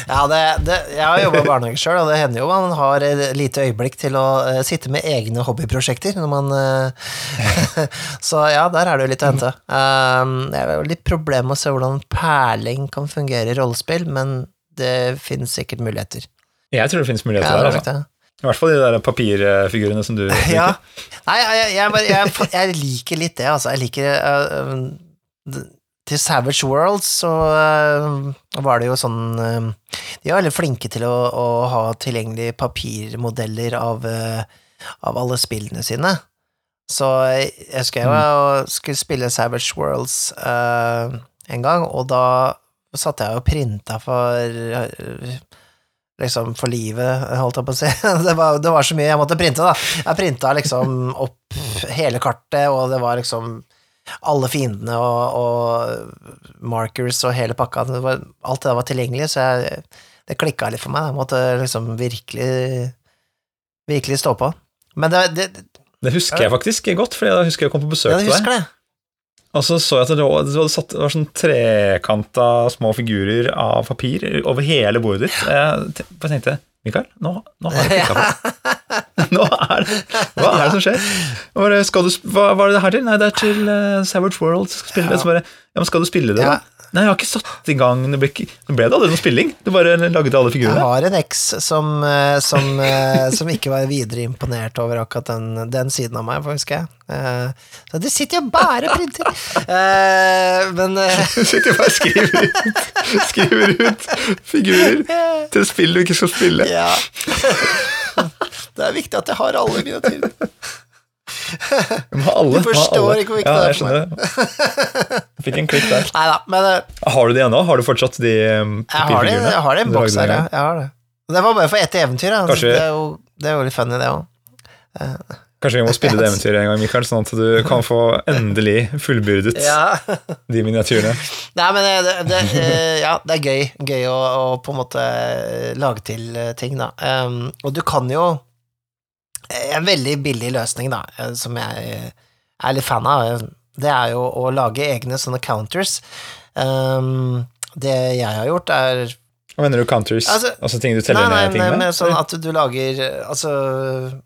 Ja, det, det, jeg har jobba i barnehage sjøl, og det hender jo man har et lite øyeblikk til å uh, sitte med egne hobbyprosjekter når man uh, Så ja, der er det jo litt å hente. Um, det er jo litt problem med å se hvordan perling kan fungere i rollespill, men det finnes sikkert muligheter. Jeg tror det finnes muligheter Ja, det der. er Altså. I hvert fall de der papirfigurene som du Ja. Nei, jeg, jeg, jeg, jeg liker litt det, altså. Jeg liker d- Til Savage Worlds så eh, var det jo sånn eh, De er veldig flinke til å, å ha tilgjengelige papirmodeller av, eh, av alle spillene sine. Så jeg husker jeg var, skulle spille Savage Worlds uh, en gang, og da satte jeg og printa for liksom for livet, holdt jeg på å si. Det var, det var så mye jeg måtte printe, da. Jeg printa liksom opp hele kartet, og det var liksom alle fiendene og, og markers og hele pakka. Det var, alt det der var tilgjengelig, så jeg, det klikka litt for meg. Jeg måtte liksom virkelig virkelig stå på. Men det, det, Det husker jeg faktisk godt, for jeg husker jeg kom på besøk ja, jeg til deg. husker det. Og så så jeg at det var, det var, satt, det var sånn trekanta små figurer av papir over hele bordet ditt. Jeg te- bare tenkte Mikael, nå, nå har jeg klikka deg. Nå er det Hva er det som skjer? Og Bare, skal du, hva, hva er det her til? Nei, det er til uh, Savage World. Skal spille det. Så bare, ja, men skal du spille det, Ja. da? Nei, jeg har ikke satt i gang Nå ble, det ble det aldri noe spilling. Du bare lagde alle Jeg har en eks som, eh, som, eh, som ikke var videre imponert over akkurat den, den siden av meg, husker jeg. Eh, Så de sitter jo bare og printer. Men Du sitter bare og skriver ut, skriver ut figurer til spill du ikke skal spille. ja. Det er viktig at jeg har alle mine ha alle. Du forstår ikke hvor viktig ja, det er for meg. Jeg Fikk en klikk der. Neida, men eh, Har du de ennå? Har du fortsatt de det, papirfigurene? jeg har det i en boks her, ja. Det. Det var bare for ett eventyr. Kanskje- Det, er jo, det er jo litt funny, det òg. Kanskje vi må spille det eventyret en gang, Mikael, sånn at du kan få endelig fullbyrdet Ja. de miniatyrene. Nei, men det, det, det, eh, ja, det er gøy. Gøy å, å på en måte eh, lage til eh, ting, da. Um, og du kan jo En veldig billig løsning, da, eh, som jeg eh, er litt fan av, eh, det er jo å lage egne sånne counters. Um, det jeg har gjort, er Hva mener du counters? Altså, Altså- ting du teller Nei, nei, ned ting nei, med? men sånn at du lager eh, altså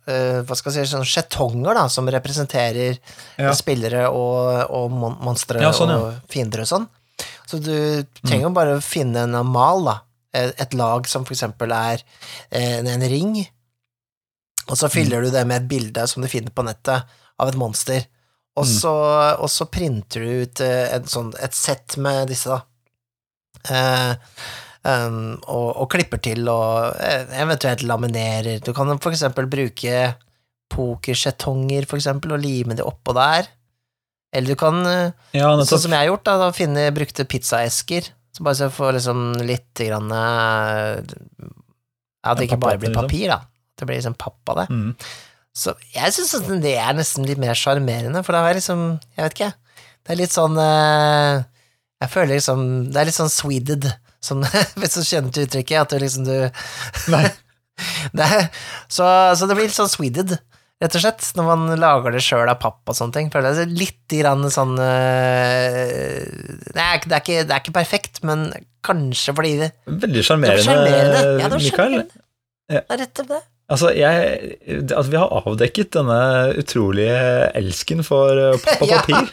uh, Hva skal jeg si, sånne skjetonger, da, som representerer Ja. spillere og, og mon monstre Ja, sånn, og fiender og sånn. Så du trenger jo bare å finne en mal, da. Et et lag som for eksempel er en, en ring, Og så fyller du det med et bilde som du finner på nettet, av et monster. Og så, og så printer du ut eh, et, sånn, et sett med disse, da. Eh, um, og, og klipper til og eh, eventuelt laminerer. Du kan for eksempel bruke pokersjetonger, for eksempel, og lime det oppå der. Eller du kan, eh, Ja, sånn som jeg har gjort, da, da finne brukte pizzaesker. Så bare så jeg får liksom litt grann eh, Ja, at det ikke bare blir liksom. papir, da. Det blir liksom papp av det. Mm. Så jeg syns det er nesten litt mer sjarmerende, for da har jeg liksom Jeg vet ikke, det er litt sånn Jeg føler liksom Det er litt sånn sweded, sånn Hvis du kjenner til uttrykket, at du liksom du Nei. er, så, så det blir litt sånn sweeded, rett og slett, når man lager det sjøl av papp og sånne ting. Føler jeg det litt grann sånn uh, det, er, det, er ikke, det er ikke perfekt, men kanskje fordi det Veldig sjarmerende, sjarmerende. Ja, Mikael. Ja. Det er rett og slett det. Altså, jeg, at vi har avdekket denne utrolige elsken for eh, papp og papir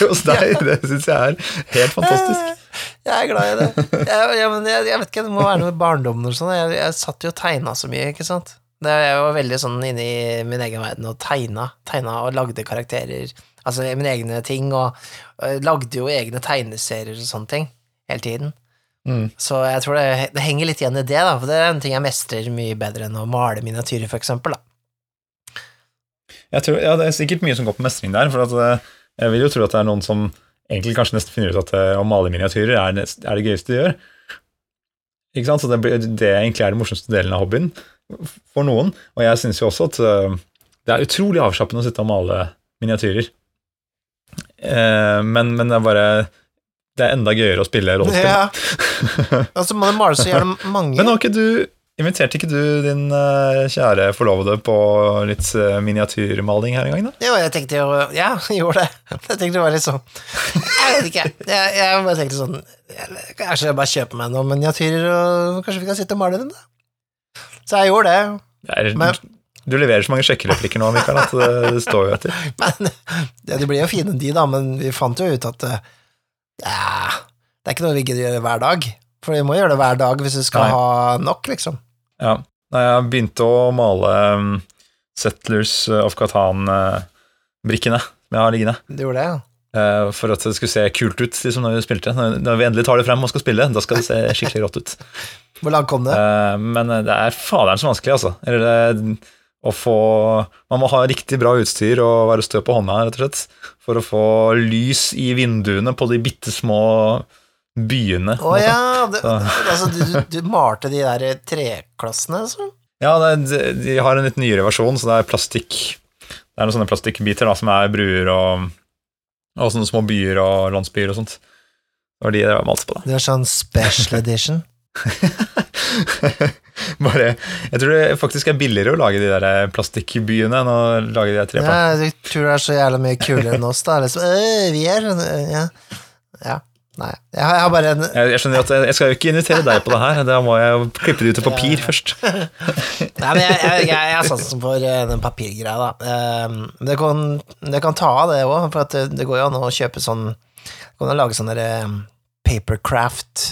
hos deg, det syns jeg er helt fantastisk. Jeg er glad i det. Jeg, jeg, men jeg, jeg vet ikke, det må være noe i barndommen eller sånn. Jeg, jeg satt jo og tegna så mye, ikke sant. Det, jeg var veldig sånn inne i min egen verden og tegna. Tegna og lagde karakterer. Altså mine egne ting, og, og lagde jo egne tegneserier og sånne ting hele tiden. Mm. Så jeg tror det, det henger litt igjen i det, da, for det er en ting jeg mestrer mye bedre enn å male miniatyrer, for eksempel. Da. Jeg tror, ja, Det er sikkert mye som går på mestring der, for at, eh, jeg vil jo tro at det er noen som egentlig kanskje nesten finner ut at eh, å male miniatyrer er, nest, er det gøyeste de gjør. Ikke sant? Så det, det egentlig er den morsomste delen av hobbyen for noen. Og jeg syns jo også at eh, det er utrolig avslappende å sitte og male miniatyrer. Eh, men, men det er bare Det er enda gøyere å spille rollespill. Ja. altså, man må male så gjerne mange. Men har ikke du Inviterte ikke du din eh, kjære forlovede på litt eh, miniatyrmaling her en gang, da? Jo, jeg tenkte jo Ja, jeg gjorde det. Jeg tenkte det var litt sånn Jeg vet ikke. Jeg, jeg bare tenkte sånn Kanskje jeg bare kjøper meg noen miniatyrer, og kanskje vi kan sitte og male dem, da. Så jeg gjorde det. Er, Men- du leverer så mange sjekkereplikker nå, Mikael, at det, det står jo etter. Men ja, De blir jo fine, de, da, men vi fant jo ut at eh, ja, det er ikke noe vi gidder gjøre hver dag. For vi må gjøre det hver dag hvis vi skal Nei. ha nok, liksom. Ja. Da jeg begynte å male um, Settlers of Catan-brikkene som jeg har liggende, Du gjorde det, ja. eh, for at det skulle se kult ut liksom når vi spilte. Når, når vi endelig tar det frem og skal spille, da skal det se skikkelig rått ut. Hvor langt kom det? Eh, men det er faderen så vanskelig, altså. Eller det, å få Man må ha riktig bra utstyr og være stø på hånda, rett og slett, for å få lys i vinduene på de bitte små byene. Å ja, det, altså du, du, malte de der treklassene, altså? Ja, det, de har en litt nyere versjon, så det er plastikk Det er noen sånne plastikkbiter da, som er bruer og, og sånne små byer og landsbyer og sånt. Det var de jeg malte på, da. Det er sånn special edition. Bare, jeg tror det faktisk er billigere å lage de der plastikkbyene enn å lage de der treplankene. Ja, du tror det er så jævla mye kulere enn oss, da? Liksom, øh, vi er sånn, øh, ja. ja. Nei. Jeg har, jeg har bare en Jeg, jeg skjønner at jeg, jeg skal jo ikke invitere deg på det her, da må jeg klippe det ut til papir først. Nei, men jeg, jeg, jeg, er sansen for eh, den papirgreia, da. Eh, det kan, det kan ta av, det òg, for det, det går jo an å kjøpe sånn Du kan jo lage sånne eh, papercraft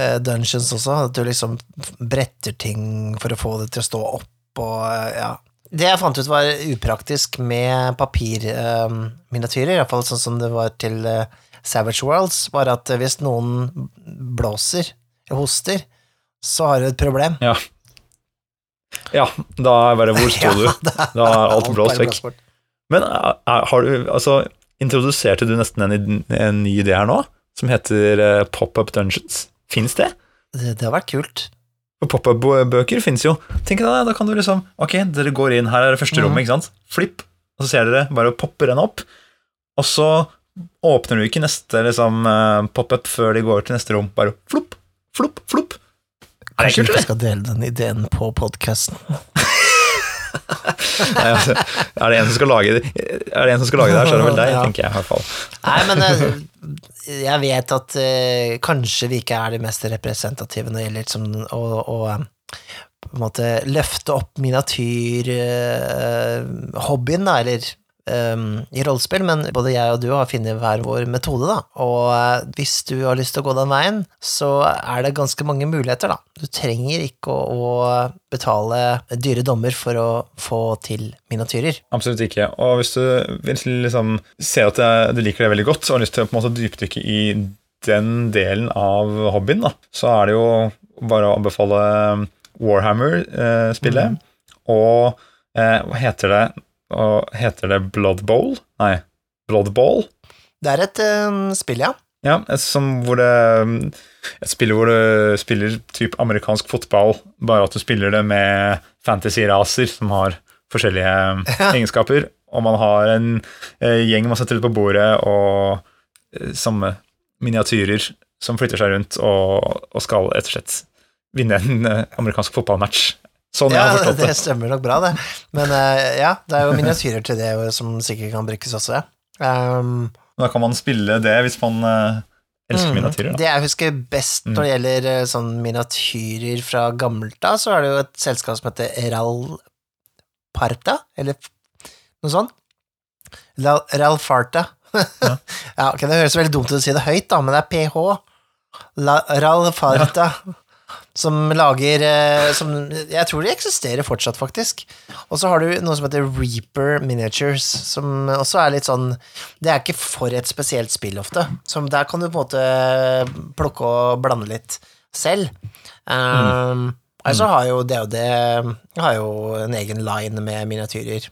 eh, dungeons også, at du liksom bretter ting for å få det til å stå opp og eh, ja. Det jeg fant ut var upraktisk med papirminiatyrer, um, iallfall sånn som det var til eh, Savage Worlds, var at hvis noen blåser, hoster, så har du et problem. Ja. ja, da er bare Hvor sto du? da, er alt blåst vekk. Men er, er- har du Altså, introduserte du nesten en, en ny idé her nå, som heter eh, Pop-up Dungeons? Fins det? Det, det har vært kult. Pop-up-bøker fins jo. Tenk deg, Da kan du liksom Ok, dere går inn, her er det første Mhm. rommet, ikke sant? Flipp, og så ser dere, bare popper den opp. Og så åpner du ikke neste liksom, eh, pop-up før de går til neste rom. Bare flopp, flopp, flopp. Er det Kanskje vi skal dele den ideen på podkasten. Nei, altså, er det en som skal lage det, er det en som skal lage det her, så er det vel deg, Ja. tenker jeg i hvert fall. Nei, men eh, jeg vet at uh, kanskje vi ikke er de mest representative når det gjelder liksom, å, å på en måte løfte opp miniatyrhobbyen, da, eller um, i rollespill, men både jeg og du har funnet hver vår metode, da. Og eh, hvis du har lyst til å gå den veien, så er det ganske mange muligheter, da. Du trenger ikke å, å betale dyre dommer for å få til miniatyrer. Absolutt ikke. Og hvis du liksom ser at du liker det veldig godt og har lyst til å på en måte dypdykke i den delen av hobbyen, da, så er det jo bare å anbefale Warhammer-spillet. Mm. Og eh, hva heter det? Og heter det Blood Bowl? Nei, Blood Ball? Det er et uh, spill, ja. Ja, et, som hvor det Et spill hvor du spiller typ amerikansk fotball, bare at du spiller det med fantasy-raser som har forskjellige egenskaper. Og man har en uh, gjeng man setter ut på bordet, og uh, samme miniatyrer som flytter seg rundt og, og skal rett og slett vinne en eh, amerikansk fotballmatch. Sånn ja, det det. stemmer nok bra, det. Men uh, ja, det er jo miniatyrer til det som sikkert kan brukes også, ja. Um, Da kan man spille det hvis man uh, elsker Mm. miniatyrer. Da. Det jeg husker best når det gjelder uh, sånn miniatyrer fra gammelt av, så er det jo et selskap som heter Ral Parta, eller noe sånt. Ral- Ralfarta. Ja. ja, ok, det høres veldig dumt ut å si det høyt, da, men det er PH. La, Ralfarta. Som lager eh, som, Jeg tror de eksisterer fortsatt, faktisk. Og så har du noe som heter Reaper Miniatures, som også er litt sånn Det er ikke for et spesielt spill ofte, så der kan du på en måte plukke og blande litt selv. Um, Altså har jo DOD har jo en egen line med miniatyrer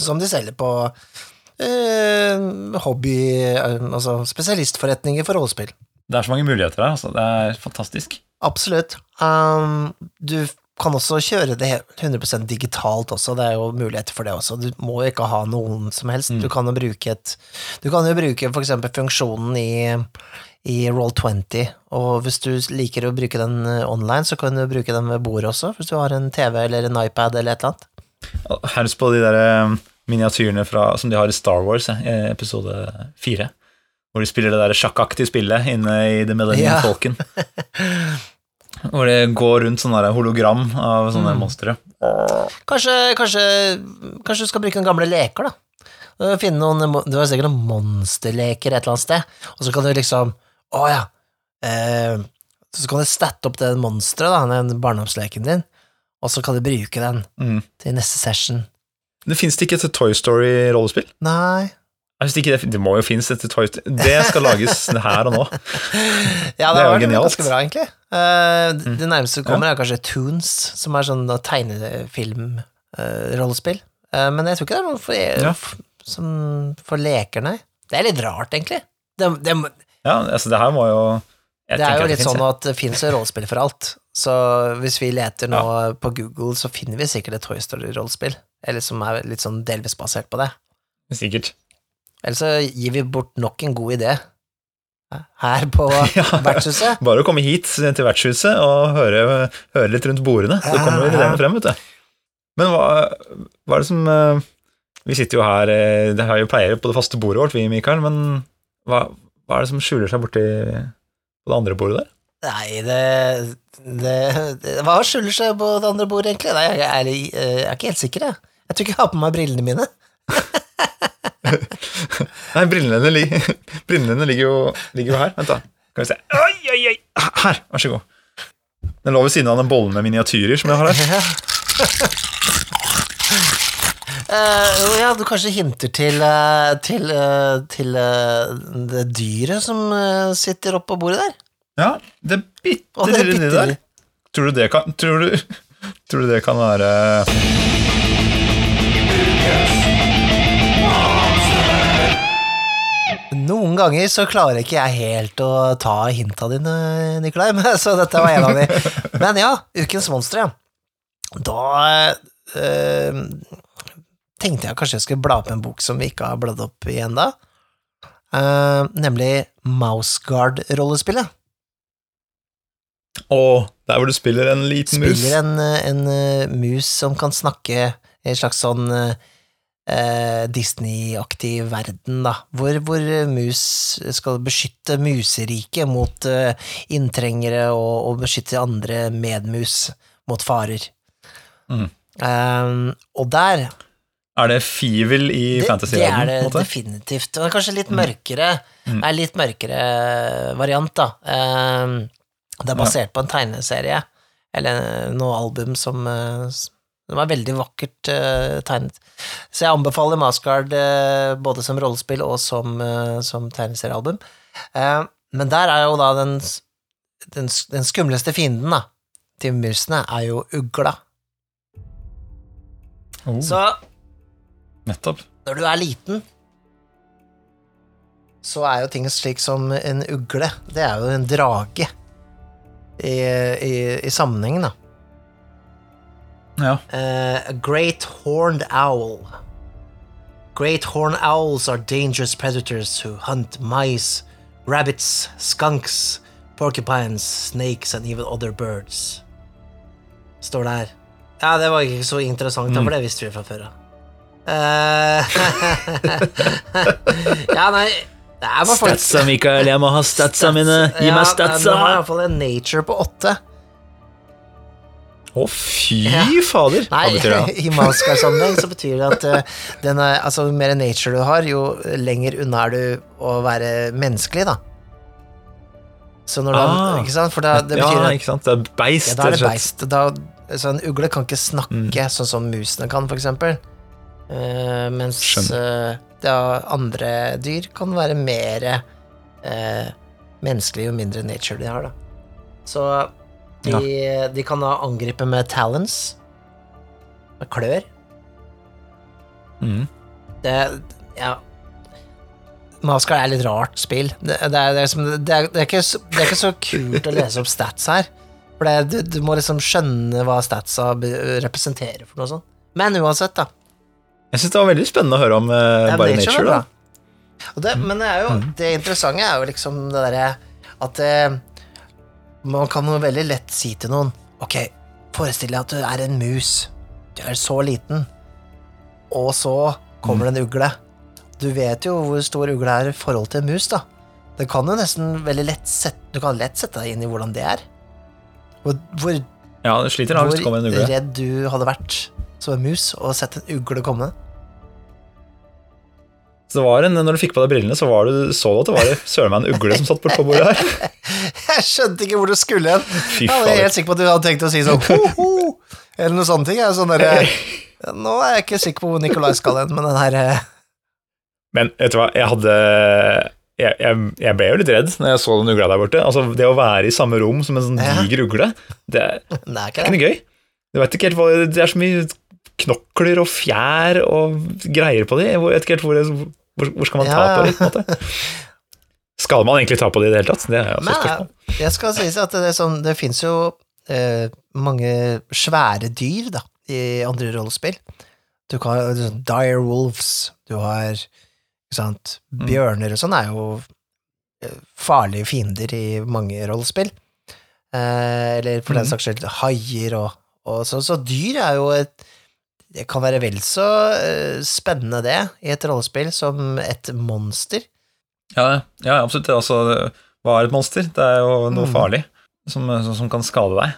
som de selger på uh, hobby eh, Altså spesialistforretninger for rollespill. Det er så mange muligheter her. Altså. Det er fantastisk. Absolutt. Um, du kan også kjøre det 100% digitalt også, det er jo muligheter for det også. Du må jo ikke ha noen som helst. Du kan jo bruke et Du kan jo bruke for eksempel funksjonen i, i Roll20, og hvis du liker å bruke den eh, online, så kan du bruke den ved bordet også, hvis du har en TV eller en iPad eller et eller annet. Herst på de der eh, miniatyrene fra, som de har i Star Wars, eh, episode fire. Hvor de spiller det der sjakkaktige spillet inne i The Millennium Ja. Falcon. Hvor det går rundt sånne hologram av sånne Mm. monstre. Kanskje, kanskje, kanskje du skal bruke noen gamle leker, da. Finne noen, Du har sikkert noen monsterleker et eller annet sted, og så kan du liksom Å ja. Eh, så kan du statte opp det monsteret, den barndomsleken din, og så kan du bruke den Mm. til neste session. Det fins ikke et Toy Story-rollespill? Nei Hvis ikke det, det må jo finnes et Toy Det skal lages her og nå. Ja, Det er jo genialt. ganske bra, egentlig. Uh, det- Det nærmeste du kommer, er kanskje Toons, som er sånn tegnefilmrollespill. Uh, men jeg tror ikke det er noe for, Ja. som, for leker, nei. Det er litt rart, egentlig. Det, det, Ja, altså det her må jo jeg det er jo litt finnes, sånn at det fins rollespill for alt. Så hvis vi leter nå på Google, så finner vi sikkert et Toy Story-rollespill. Eller som er litt sånn delvis basert på det. Sikkert. Eller så gir vi bort nok en god idé her på Ja. vertshuset. Bare å komme hit til vertshuset og høre, høre litt rundt bordene, så kommer vi ideene frem, vet du. Men hva, hva er det som eh, Vi sitter jo her eh, Det har jo pleier på det faste bordet vårt, vi, Mikael, men hva, hva er det som skjuler seg borti på det andre bordet der? Nei, det, det, det Hva skjuler seg på det andre bordet, egentlig? Nei, jeg er, jeg er ikke helt sikker, jeg. Jeg tror ikke jeg har på meg brillene mine. Nei, brillene, ligger, brillene ligger, jo, ligger jo her. Vent, da. Kan vi se. Oi, oi, oi! Her, vær så god. Den lå ved siden av den bollen med miniatyrer som jeg har her. Uh, ja, du kanskje hinter til, uh, til, uh, til det dyret som sitter oppå bordet der? Ja, det bitte lille bitte der. Tror du det kan Tror du, tror du det kan være Noen ganger så klarer ikke jeg helt å ta hinta dine, Nikolai, men, så dette var en av de. Men ja, Ukens monster, ja. Da øh, tenkte jeg kanskje jeg skulle bla opp en bok som vi ikke har bladd opp i ennå. Uh, nemlig Mouseguard-rollespillet. Å, der hvor du spiller en liten mus. Spiller en, eh, en eh, mus som kan snakke i en slags sånn eh, Disney-aktig verden, da, hvor, hvor eh, mus skal beskytte museriket mot eh, inntrengere og, og beskytte andre medmus mot farer. Mm. Um, og der Er det fivel i fantasyverdenen? det er det definitivt. Og kanskje litt mørkere. Nei, litt mørkere variant, da. Eh, Det er basert på en tegneserie, eller noe album som, eh, som var veldig vakkert uh, tegnet. Så jeg anbefaler Mascard uh, både som rollespill og som, uh, som tegneseriealbum. Eh, Men der er jo da den, den, den skumleste fienden, da, til musene, er jo ugla. Oh, Så nettopp. når du er liten, så er jo ting slik som en ugle. Det er jo en drage i, i, i sammenhengen, da. Ja. Uh, a great horned owl. Great horned owls are dangerous predators who hunt mice, rabbits, skunks, porcupines, snakes and even other birds. Står der. Ja, det var ikke så interessant, for det visste vi fra før av. Uh, ja, nei Det er bare Statsa, Mikael, jeg må ha statsa mine. Gi meg statsa! nå har jeg iallfall en nature på åtte. Å, fy Ja. fader! Hva Nei, betyr det? i Maskar-sammenheng så betyr det at uh, den er, altså, jo mer nature du har, jo lenger unna er du å være menneskelig, da. Så når du Ah. har Ikke sant? For da, det betyr ja, ikke sant? Det er beist, ja, da er det beist. Da, så en ugle kan ikke snakke sånn som musene kan, for eksempel. Uh, mens uh, da andre dyr kan være mer uh, menneskelig jo mindre nature de har, da. Så de, de kan da angripe med talons, med klør. Mm. Det Ja. Maskar er litt rart spill. Det, det, er, det, er, det, er, det, ikke, det er ikke så kult å lese opp stats her. For det, du, du må liksom skjønne hva statsa representerer for noe sånt. Men uansett, da. Jeg syns det var veldig spennende å høre om uh, Ja, bare nature da. Og det, men det er jo Det interessante er jo liksom det derre at eh, man kan jo veldig lett si til noen Ok, forestill deg at du er en mus. Du er så liten. Og så kommer det en ugle. Du vet jo hvor stor ugle er i forhold til en mus, da. Det kan jo nesten veldig lett sette, Du kan lett sette deg inn i hvordan det er. Hvor, hvor, Ja, det sliter da hvor redd du hadde vært som en mus og sett en ugle komme. Så det var en, når du fikk på deg brillene, så var det, så du at det var søren meg en ugle som satt bortpå bordet her. Jeg skjønte ikke hvor du skulle hen. Jeg var helt sikker på at du hadde tenkt å si sånn ho, ho, eller noe sånne ting. Sånn der, nå er jeg ikke sikker på hvor Nikolai skal hen, men den her eh, Men vet du hva, jeg hadde jeg, jeg, jeg ble jo litt redd når jeg så den ugla der borte. Altså, Det å være i samme rom som en sånn diger ugle, det Det er ikke noe gøy. Du vet ikke helt hva, Det er så mye knokler og fjær og greier på de. Jeg vet ikke helt hvor, hvor, hvor skal man ta Ja. på de, på en måte. Skal man egentlig ta på de i det hele tatt? Det er også et spørsmål. jeg skal si at det, er sånn, det fins jo eh, mange svære dyr da, i andre rollespill. Du kan ha sånn dire wolves, du har sant, Mm. bjørner og sånn er jo eh, farlige fiender i mange rollespill. Eh, eller for den Mm. saks skyld haier og, og sånn. så dyr er jo et Det kan være vel så eh, spennende, det, i et rollespill som et monster. Ja, ja, absolutt. Altså, hva er et monster? Det er jo noe Mm. farlig som, som, kan skade deg.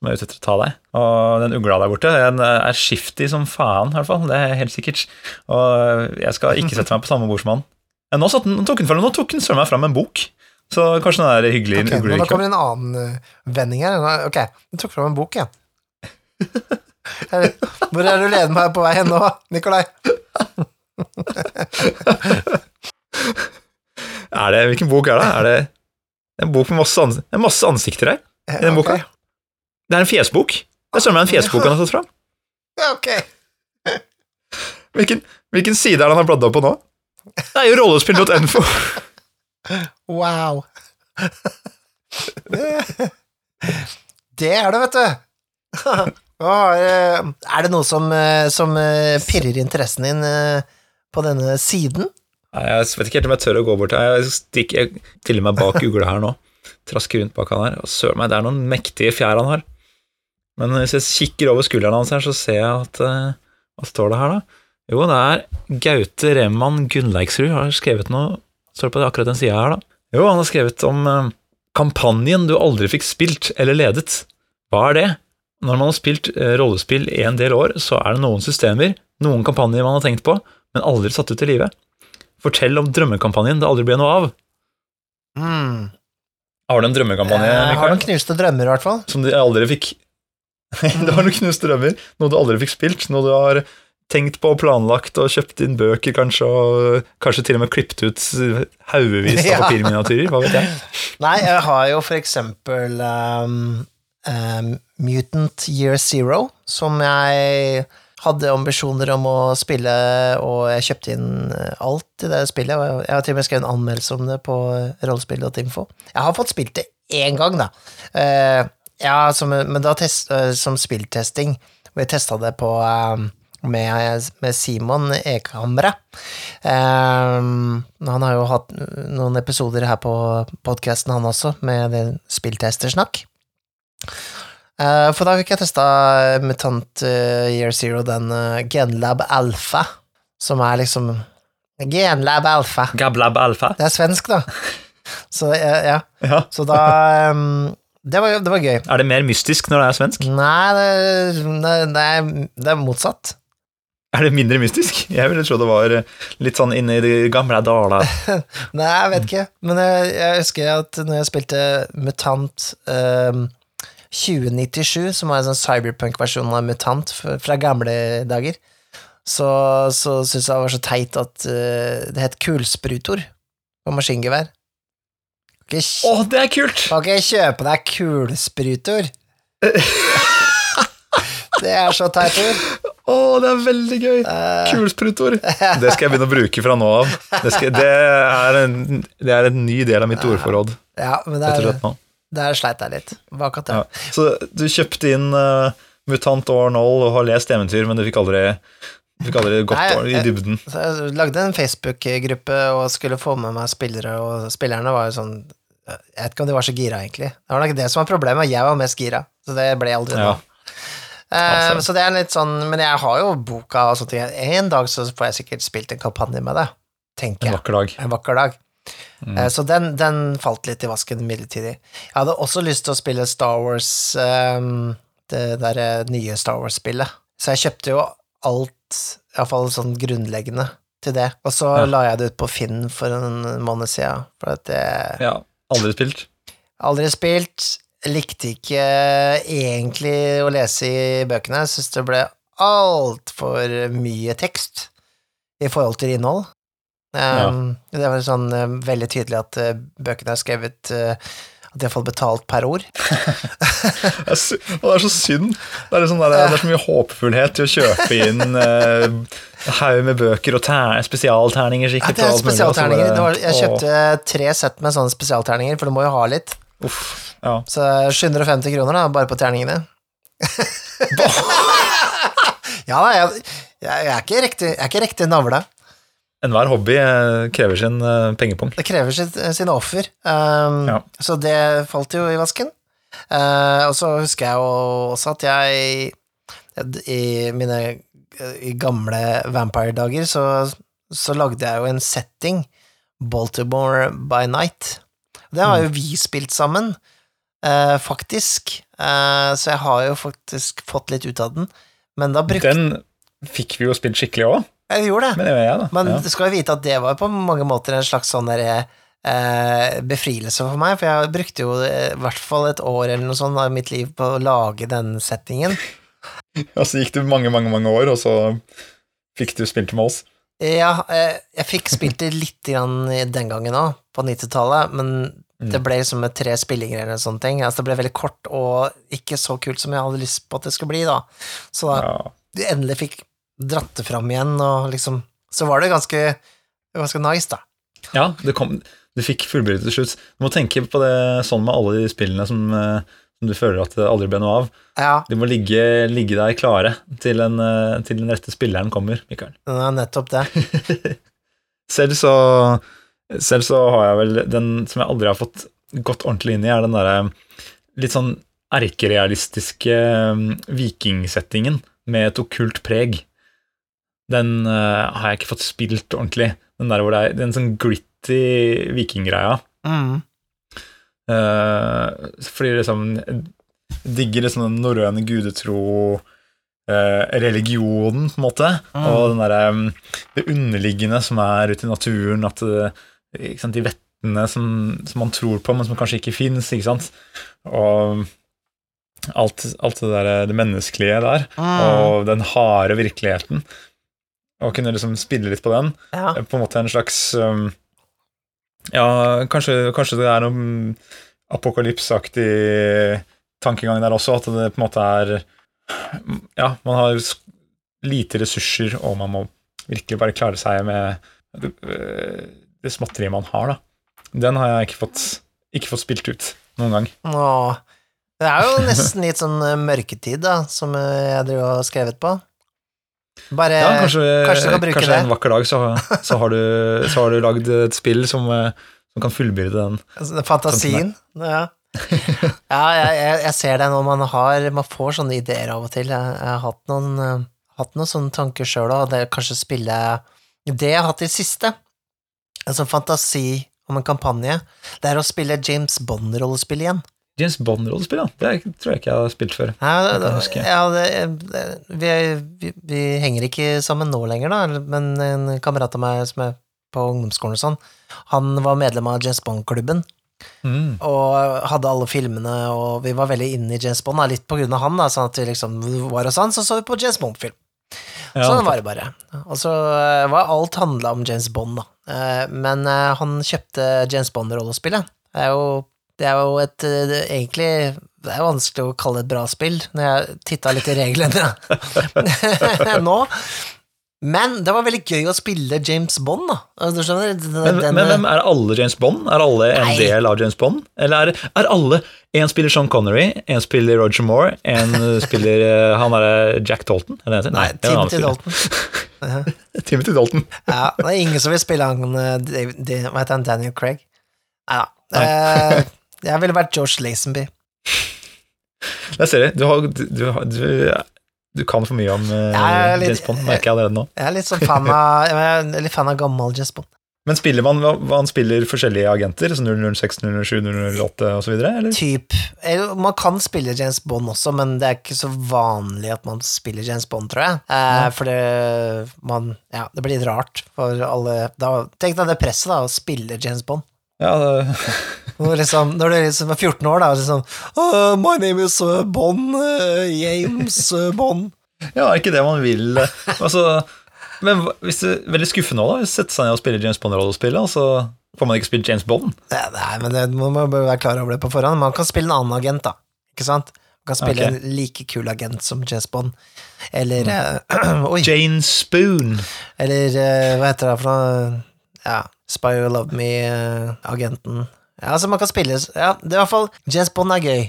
Som er ute etter å ta deg. Og den ugla der borte den er skiftig som faen, i hvert fall. Det er helt sikkert. Og jeg skal ikke sette meg på samme bord som han. Nå, satt nå tok den, søren meg fram en bok. Så kanskje den er hyggelig Okay, nå, da kommer en annen eh, vending her. Ok, den tok fram en bok, ja. Hvor er du leder meg på vei hen nå, Nikolai? Er det, hvilken bok er det? Er det en bok med masse, ans masse ansikter her? I den boka? Ok, Det er en fjesbok. Det er søren meg en fjesbok han har tatt fram. Ja, ok. Hvilken, hvilken side er det han har bladd opp på nå? Det er jo rollespill.nfo. Wow. Det er det, vet du. Eh, Er det noe som, eh, som eh, pirrer interessen din på denne siden? Nei, Jeg vet ikke helt om jeg tør å gå bort her. Jeg stikker jeg stiller meg bak ugla her nå. Trasker rundt bak han her. Og søren meg, det er noen mektige fjær han har. Men hvis jeg kikker over skulderen hans her, så ser jeg at Hva står det her, da? Jo, det er Gaute Reman Gunnleiksrud har skrevet noe Står det på akkurat den sida her, da? Jo, han har skrevet om kampanjen du aldri fikk spilt eller ledet. Hva er det? Når man har spilt eh, rollespill i en del år, så er det noen systemer, noen kampanjer man har tenkt på, men aldri satt ut i livet. Fortell om drømmekampanjen det aldri ble noe av. Mm. Har du en drømmekampanje, Jeg har noen knuste drømmer, i hvert fall. Som du aldri fikk Du har noen knuste drømmer, noe du aldri fikk spilt, noe du har tenkt på og planlagt og kjøpt inn bøker, kanskje, og kanskje til og med klippet ut haugevis av papirminiatyrer, hva vet jeg. Nei, jeg har jo for eksempel um, um, Mutant Year Zero, som jeg hadde ambisjoner om å spille, og jeg kjøpte inn alt i det spillet. og Jeg har til og med skrevet en anmeldelse om det på rollespill.info. Jeg har fått spilt det én gang, da. Uh, ja, som, men da test, uh, som spilltesting, Vi testa det på uh, med, med Simon Ekhamre. Um, han har jo hatt noen episoder her på podkasten, han også, med spilltestersnakk. Uh, for da fikk jeg testa Mutant uh, Year Zero, den uh, Genlab Alpha, som er liksom Genlab Alpha. Gablab alfa. Det er svensk, da. Så ja, ja. Så da um, det, var, det var gøy. Er det mer mystisk når det er svensk? Nei, det, det, det, er, motsatt. Er det mindre mystisk? Jeg ville tro det var litt sånn inne i de gamle daler. Nei, jeg vet ikke, men jeg, jeg husker at når jeg spilte Mutant ehm, 2097, som var en sånn cyberpunk-versjon av Mutant fra gamle dager, så, så syntes jeg det var så teit at uh, det het kulsprutor på maskingevær. Å, oh, det er kult! kan ikke kjøpe deg kulsprutor? det er så teit ord. Å, det er veldig gøy! Eh, Kulsprutor. Det skal jeg begynne å bruke fra nå av. Det, skal, det, er, en, det er en ny del av mitt ordforråd. ja, men det er. Der sleit jeg litt. Akkurat det. Ja. Så du kjøpte inn uh, Mutant År Null og har lest eventyr, men du fikk aldri, du fikk aldri gått Nei, i dybden. Så jeg lagde en Facebook-gruppe og skulle få med meg spillere, og spillerne var jo sånn Jeg vet ikke om de var så gira, egentlig. Det var nok det som var problemet, jeg var mest gira, så det ble aldri Ja. noe. Eh, Ja, så det er litt sånn Men jeg har jo boka og sånne ting. En dag så får jeg sikkert spilt en kampanje med det, tenker jeg. En vakker dag. En vakker dag. Mm. Eh, Så den, den falt litt i vasken midlertidig. Jeg hadde også lyst til å spille Star Wars, um, det derre nye Star Wars-spillet. Så jeg kjøpte jo alt, iallfall sånn grunnleggende, til det. Og så Ja. la jeg det ut på Finn for en måned siden, for at det Ja, aldri spilt. aldri spilt. Likte ikke egentlig å lese i bøkene. Syns det ble altfor mye tekst i forhold til innhold. Um, Det var sånn eh, veldig tydelig at uh, bøkene er skrevet uh, At de har fått betalt per ord. Det er, det er så synd. Det er, sånn der, det er så mye håpefullhet til å kjøpe inn uh, haug med bøker og ter spesialterninger. Ja, det er og alt mulig, og så spesialterninger. bare- var, jeg kjøpte tre sett med sånne spesialterninger, for du må jo ha litt. Uff, ja. Så 750 kroner da, bare på terningene. ja da, jeg, jeg, jeg, er ikke riktig, jeg er ikke riktig navle. Enhver hobby eh, krever sin uh, pengepung. Det krever sitt, sine offer. Um, Ja. Så det falt jo i vasken. Uh, og så husker jeg jo også at jeg i mine i gamle Vampire-dager så, så lagde jeg jo en setting, Baltimore by Night. Det har jo vi spilt sammen, uh, faktisk. Uh, så jeg har jo faktisk fått litt ut av den. Men da brukte Den fikk vi jo spilt skikkelig òg, Jeg gjorde det. men det var jeg, da. Men ja. du skal jo vite at det var på mange måter en slags sånn der, eh, befrielse for meg, for jeg brukte jo eh, i hvert fall et år eller noe sånt av mitt liv på å lage den settingen. Og så gikk det mange, mange mange år, og så fikk du spilt med oss. Ja, eh, jeg fikk spilt det litt grann den gangen òg, på 90-tallet, men Mm. det ble liksom med tre spillinger eller sånne ting. Altså, det ble veldig kort og ikke så kult som jeg hadde lyst på at det skulle bli, da. Så da Ja. de endelig fikk dratt det fram igjen, og liksom Så var det ganske, ganske nice, da. Ja, det kom, du fikk fullbyrdet til slutt. Du må tenke på det sånn med alle de spillene som, eh, som du føler at det aldri ble noe av. Ja, De må ligge, ligge der klare til, en, eh, til den rette spilleren kommer, Mikael. er nettopp det. Selv så, selv så har jeg vel den som jeg aldri har fått gått ordentlig inn i, er den derre litt sånn erkerealistiske vikingsettingen med et okkult preg. Den uh, har jeg ikke fått spilt ordentlig. Den der hvor det er den sånn gritty vikinggreia. Mm. Uh, fordi liksom digger liksom den norrøne gudetro eh, religionen, på en måte, Mm. og den derre mm, det underliggende som er ute i naturen, at sant, de vettene som, som man tror på, men som kanskje ikke fins, og alt, alt det der det menneskelige der, Mm. og den harde virkeligheten, og kunne liksom spille litt på den, Ja. på en måte en slags um, Ja, kanskje, kanskje det er noe apokalypseaktig tankegang der også, at det på en måte er Ja, man har lite ressurser, og man må virkelig bare klare seg med det, øh, det småtteriet man har, da. Den har jeg ikke fått, ikke fått spilt ut noen gang. Åh. Det er jo nesten litt sånn eh, mørketid, da, som eh, jeg driver og har skrevet på. Bare Ja, kanskje, kanskje du kan bruke kanskje det. en vakker dag så, så, har du, så har du lagd et spill som, som kan fullbyrde den. Altså, Fantasien. Ja, ja jeg, jeg, ser det når man har Man får sånne ideer av og til. Jeg, jeg har hatt noen, eh, hatt noen sånne tanker sjøl òg, det kanskje spille Det jeg har hatt i det siste, en sånn fantasi om en kampanje, det er å spille James Bond-rollespill igjen. James Bond-rollespill. Det tror jeg ikke jeg har spilt før. Nei, det, det, ja det, vi, vi, vi henger ikke sammen nå lenger, da, men en kamerat av meg som er på ungdomsskolen og sånn, han var medlem av James Bond-klubben. Mm. og hadde alle filmene, og vi var veldig inne i James Bond, da, litt på grunn av han, da, sånn at vi liksom var hos han, så så vi på James Bond-film. Ja, sånn var det bare. Og så eh, var alt handla om James Bond, da. Eh, Men eh, han kjøpte James Bond-rollespillet. Det er jo, det er jo et eh, det, Egentlig det er vanskelig å kalle det et bra spill, når jeg titta litt i reglene nå. Men det var veldig gøy å spille James Bond, da. Altså, skjønner? Den, Men, men, men er alle James Bond? Er alle en Nei. del av James Bond? Eller er, er alle En spiller Sean Connery, en spiller Roger Moore, en spiller eh, han derre Jack Dalton? Er det? Nei, er annen Timothy. Dalton. Timothy Dalton. Ja, det er ingen som vil spille han David, David-? Daniel Craig? Nei da. Jeg ville vært George Lazenby. Der ser du. Du, har, du, har- du, du kan for mye om eh, litt- James Bond, merker jeg allerede nå. Jeg er litt sånn fan av Jeg er litt fan av gammel James Bond. Men spiller man han spiller forskjellige agenter? Så 006, 007, 008 osv.? Typ Man kan spille James Bond også, men det er ikke så vanlig at man spiller James Bond, tror jeg. Eh, For det man Ja, det blir rart for alle da, Tenk deg det presset, da, å spille James Bond. Ja, det, Når, liksom, når du liksom er 14 år, da, og liksom oh, My name is uh, Bond. uh, James uh, Bond. ja, er ikke det man vil altså, Men hvis det er veldig skuffende da, sette seg ned og spille James Bond-rollespillet, og så får man ikke spille James Bond? Nei, nei, men det, man må bare være klar over det på forhånd. Man kan spille en annen agent, da. Ikke sant? Man kan spille okay. en like kul agent som James Bond. Eller eh, Oi! Jane Spoon. Eller uh, hva heter det for noe? Ja, Spy You Love Me-agenten. ja, altså, man kan spille Ja, det er i hvert fall James Bond er gøy.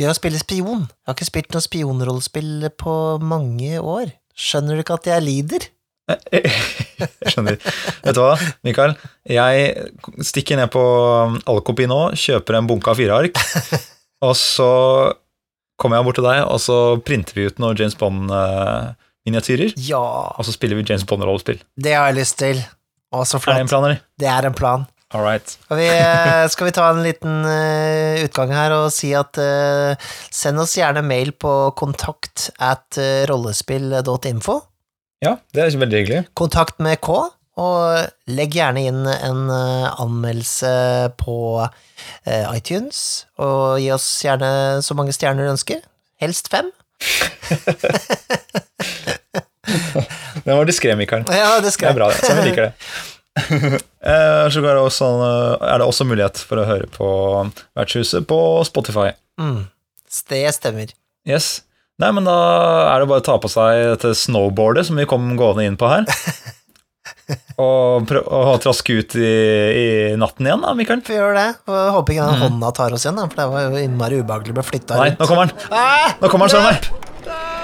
Gøy å spille spion. Jeg har ikke spilt noe spionrollespill på mange år. Skjønner du ikke at jeg lider? Skjønner. Vet du hva, Mikael? Jeg stikker ned på Alcopi nå, kjøper en bunke av fire ark, og så kommer jeg bort til deg, og så printer vi ut noen James Bond-miniatyrer, Ja, og så spiller vi James Bond-rollespill. det har jeg lyst til. Å, så Er det en plan, eller? Det er en plan. All right. Vi, eh, skal vi ta en liten uh, utgang her og si at uh, send oss gjerne mail på kontakt at rollespill.info. Ja, det er veldig hyggelig. Kontakt med K, og legg gjerne inn en uh, anmeldelse på iTunes, og gi oss gjerne så mange stjerner du ønsker. Helst fem. Den var diskré, Mikael. Ja, det Det er bra. Sånn vi liker det. Eh, Så er det, også, er det også mulighet for å høre på Vertshuset på Spotify. Mm, det stemmer. Yes. Nei, men da er det bare å ta på seg dette snowboardet som vi kom gående inn på her. og, prøv, og traske ut i, i natten igjen, da, Mikael. Vi gjør det. Og håper ikke den hånda tar oss igjen, da, for det var jo innmari ubehagelig å bli flytta Nei, nå kommer den. Ah! Nå kommer den, Søren meg.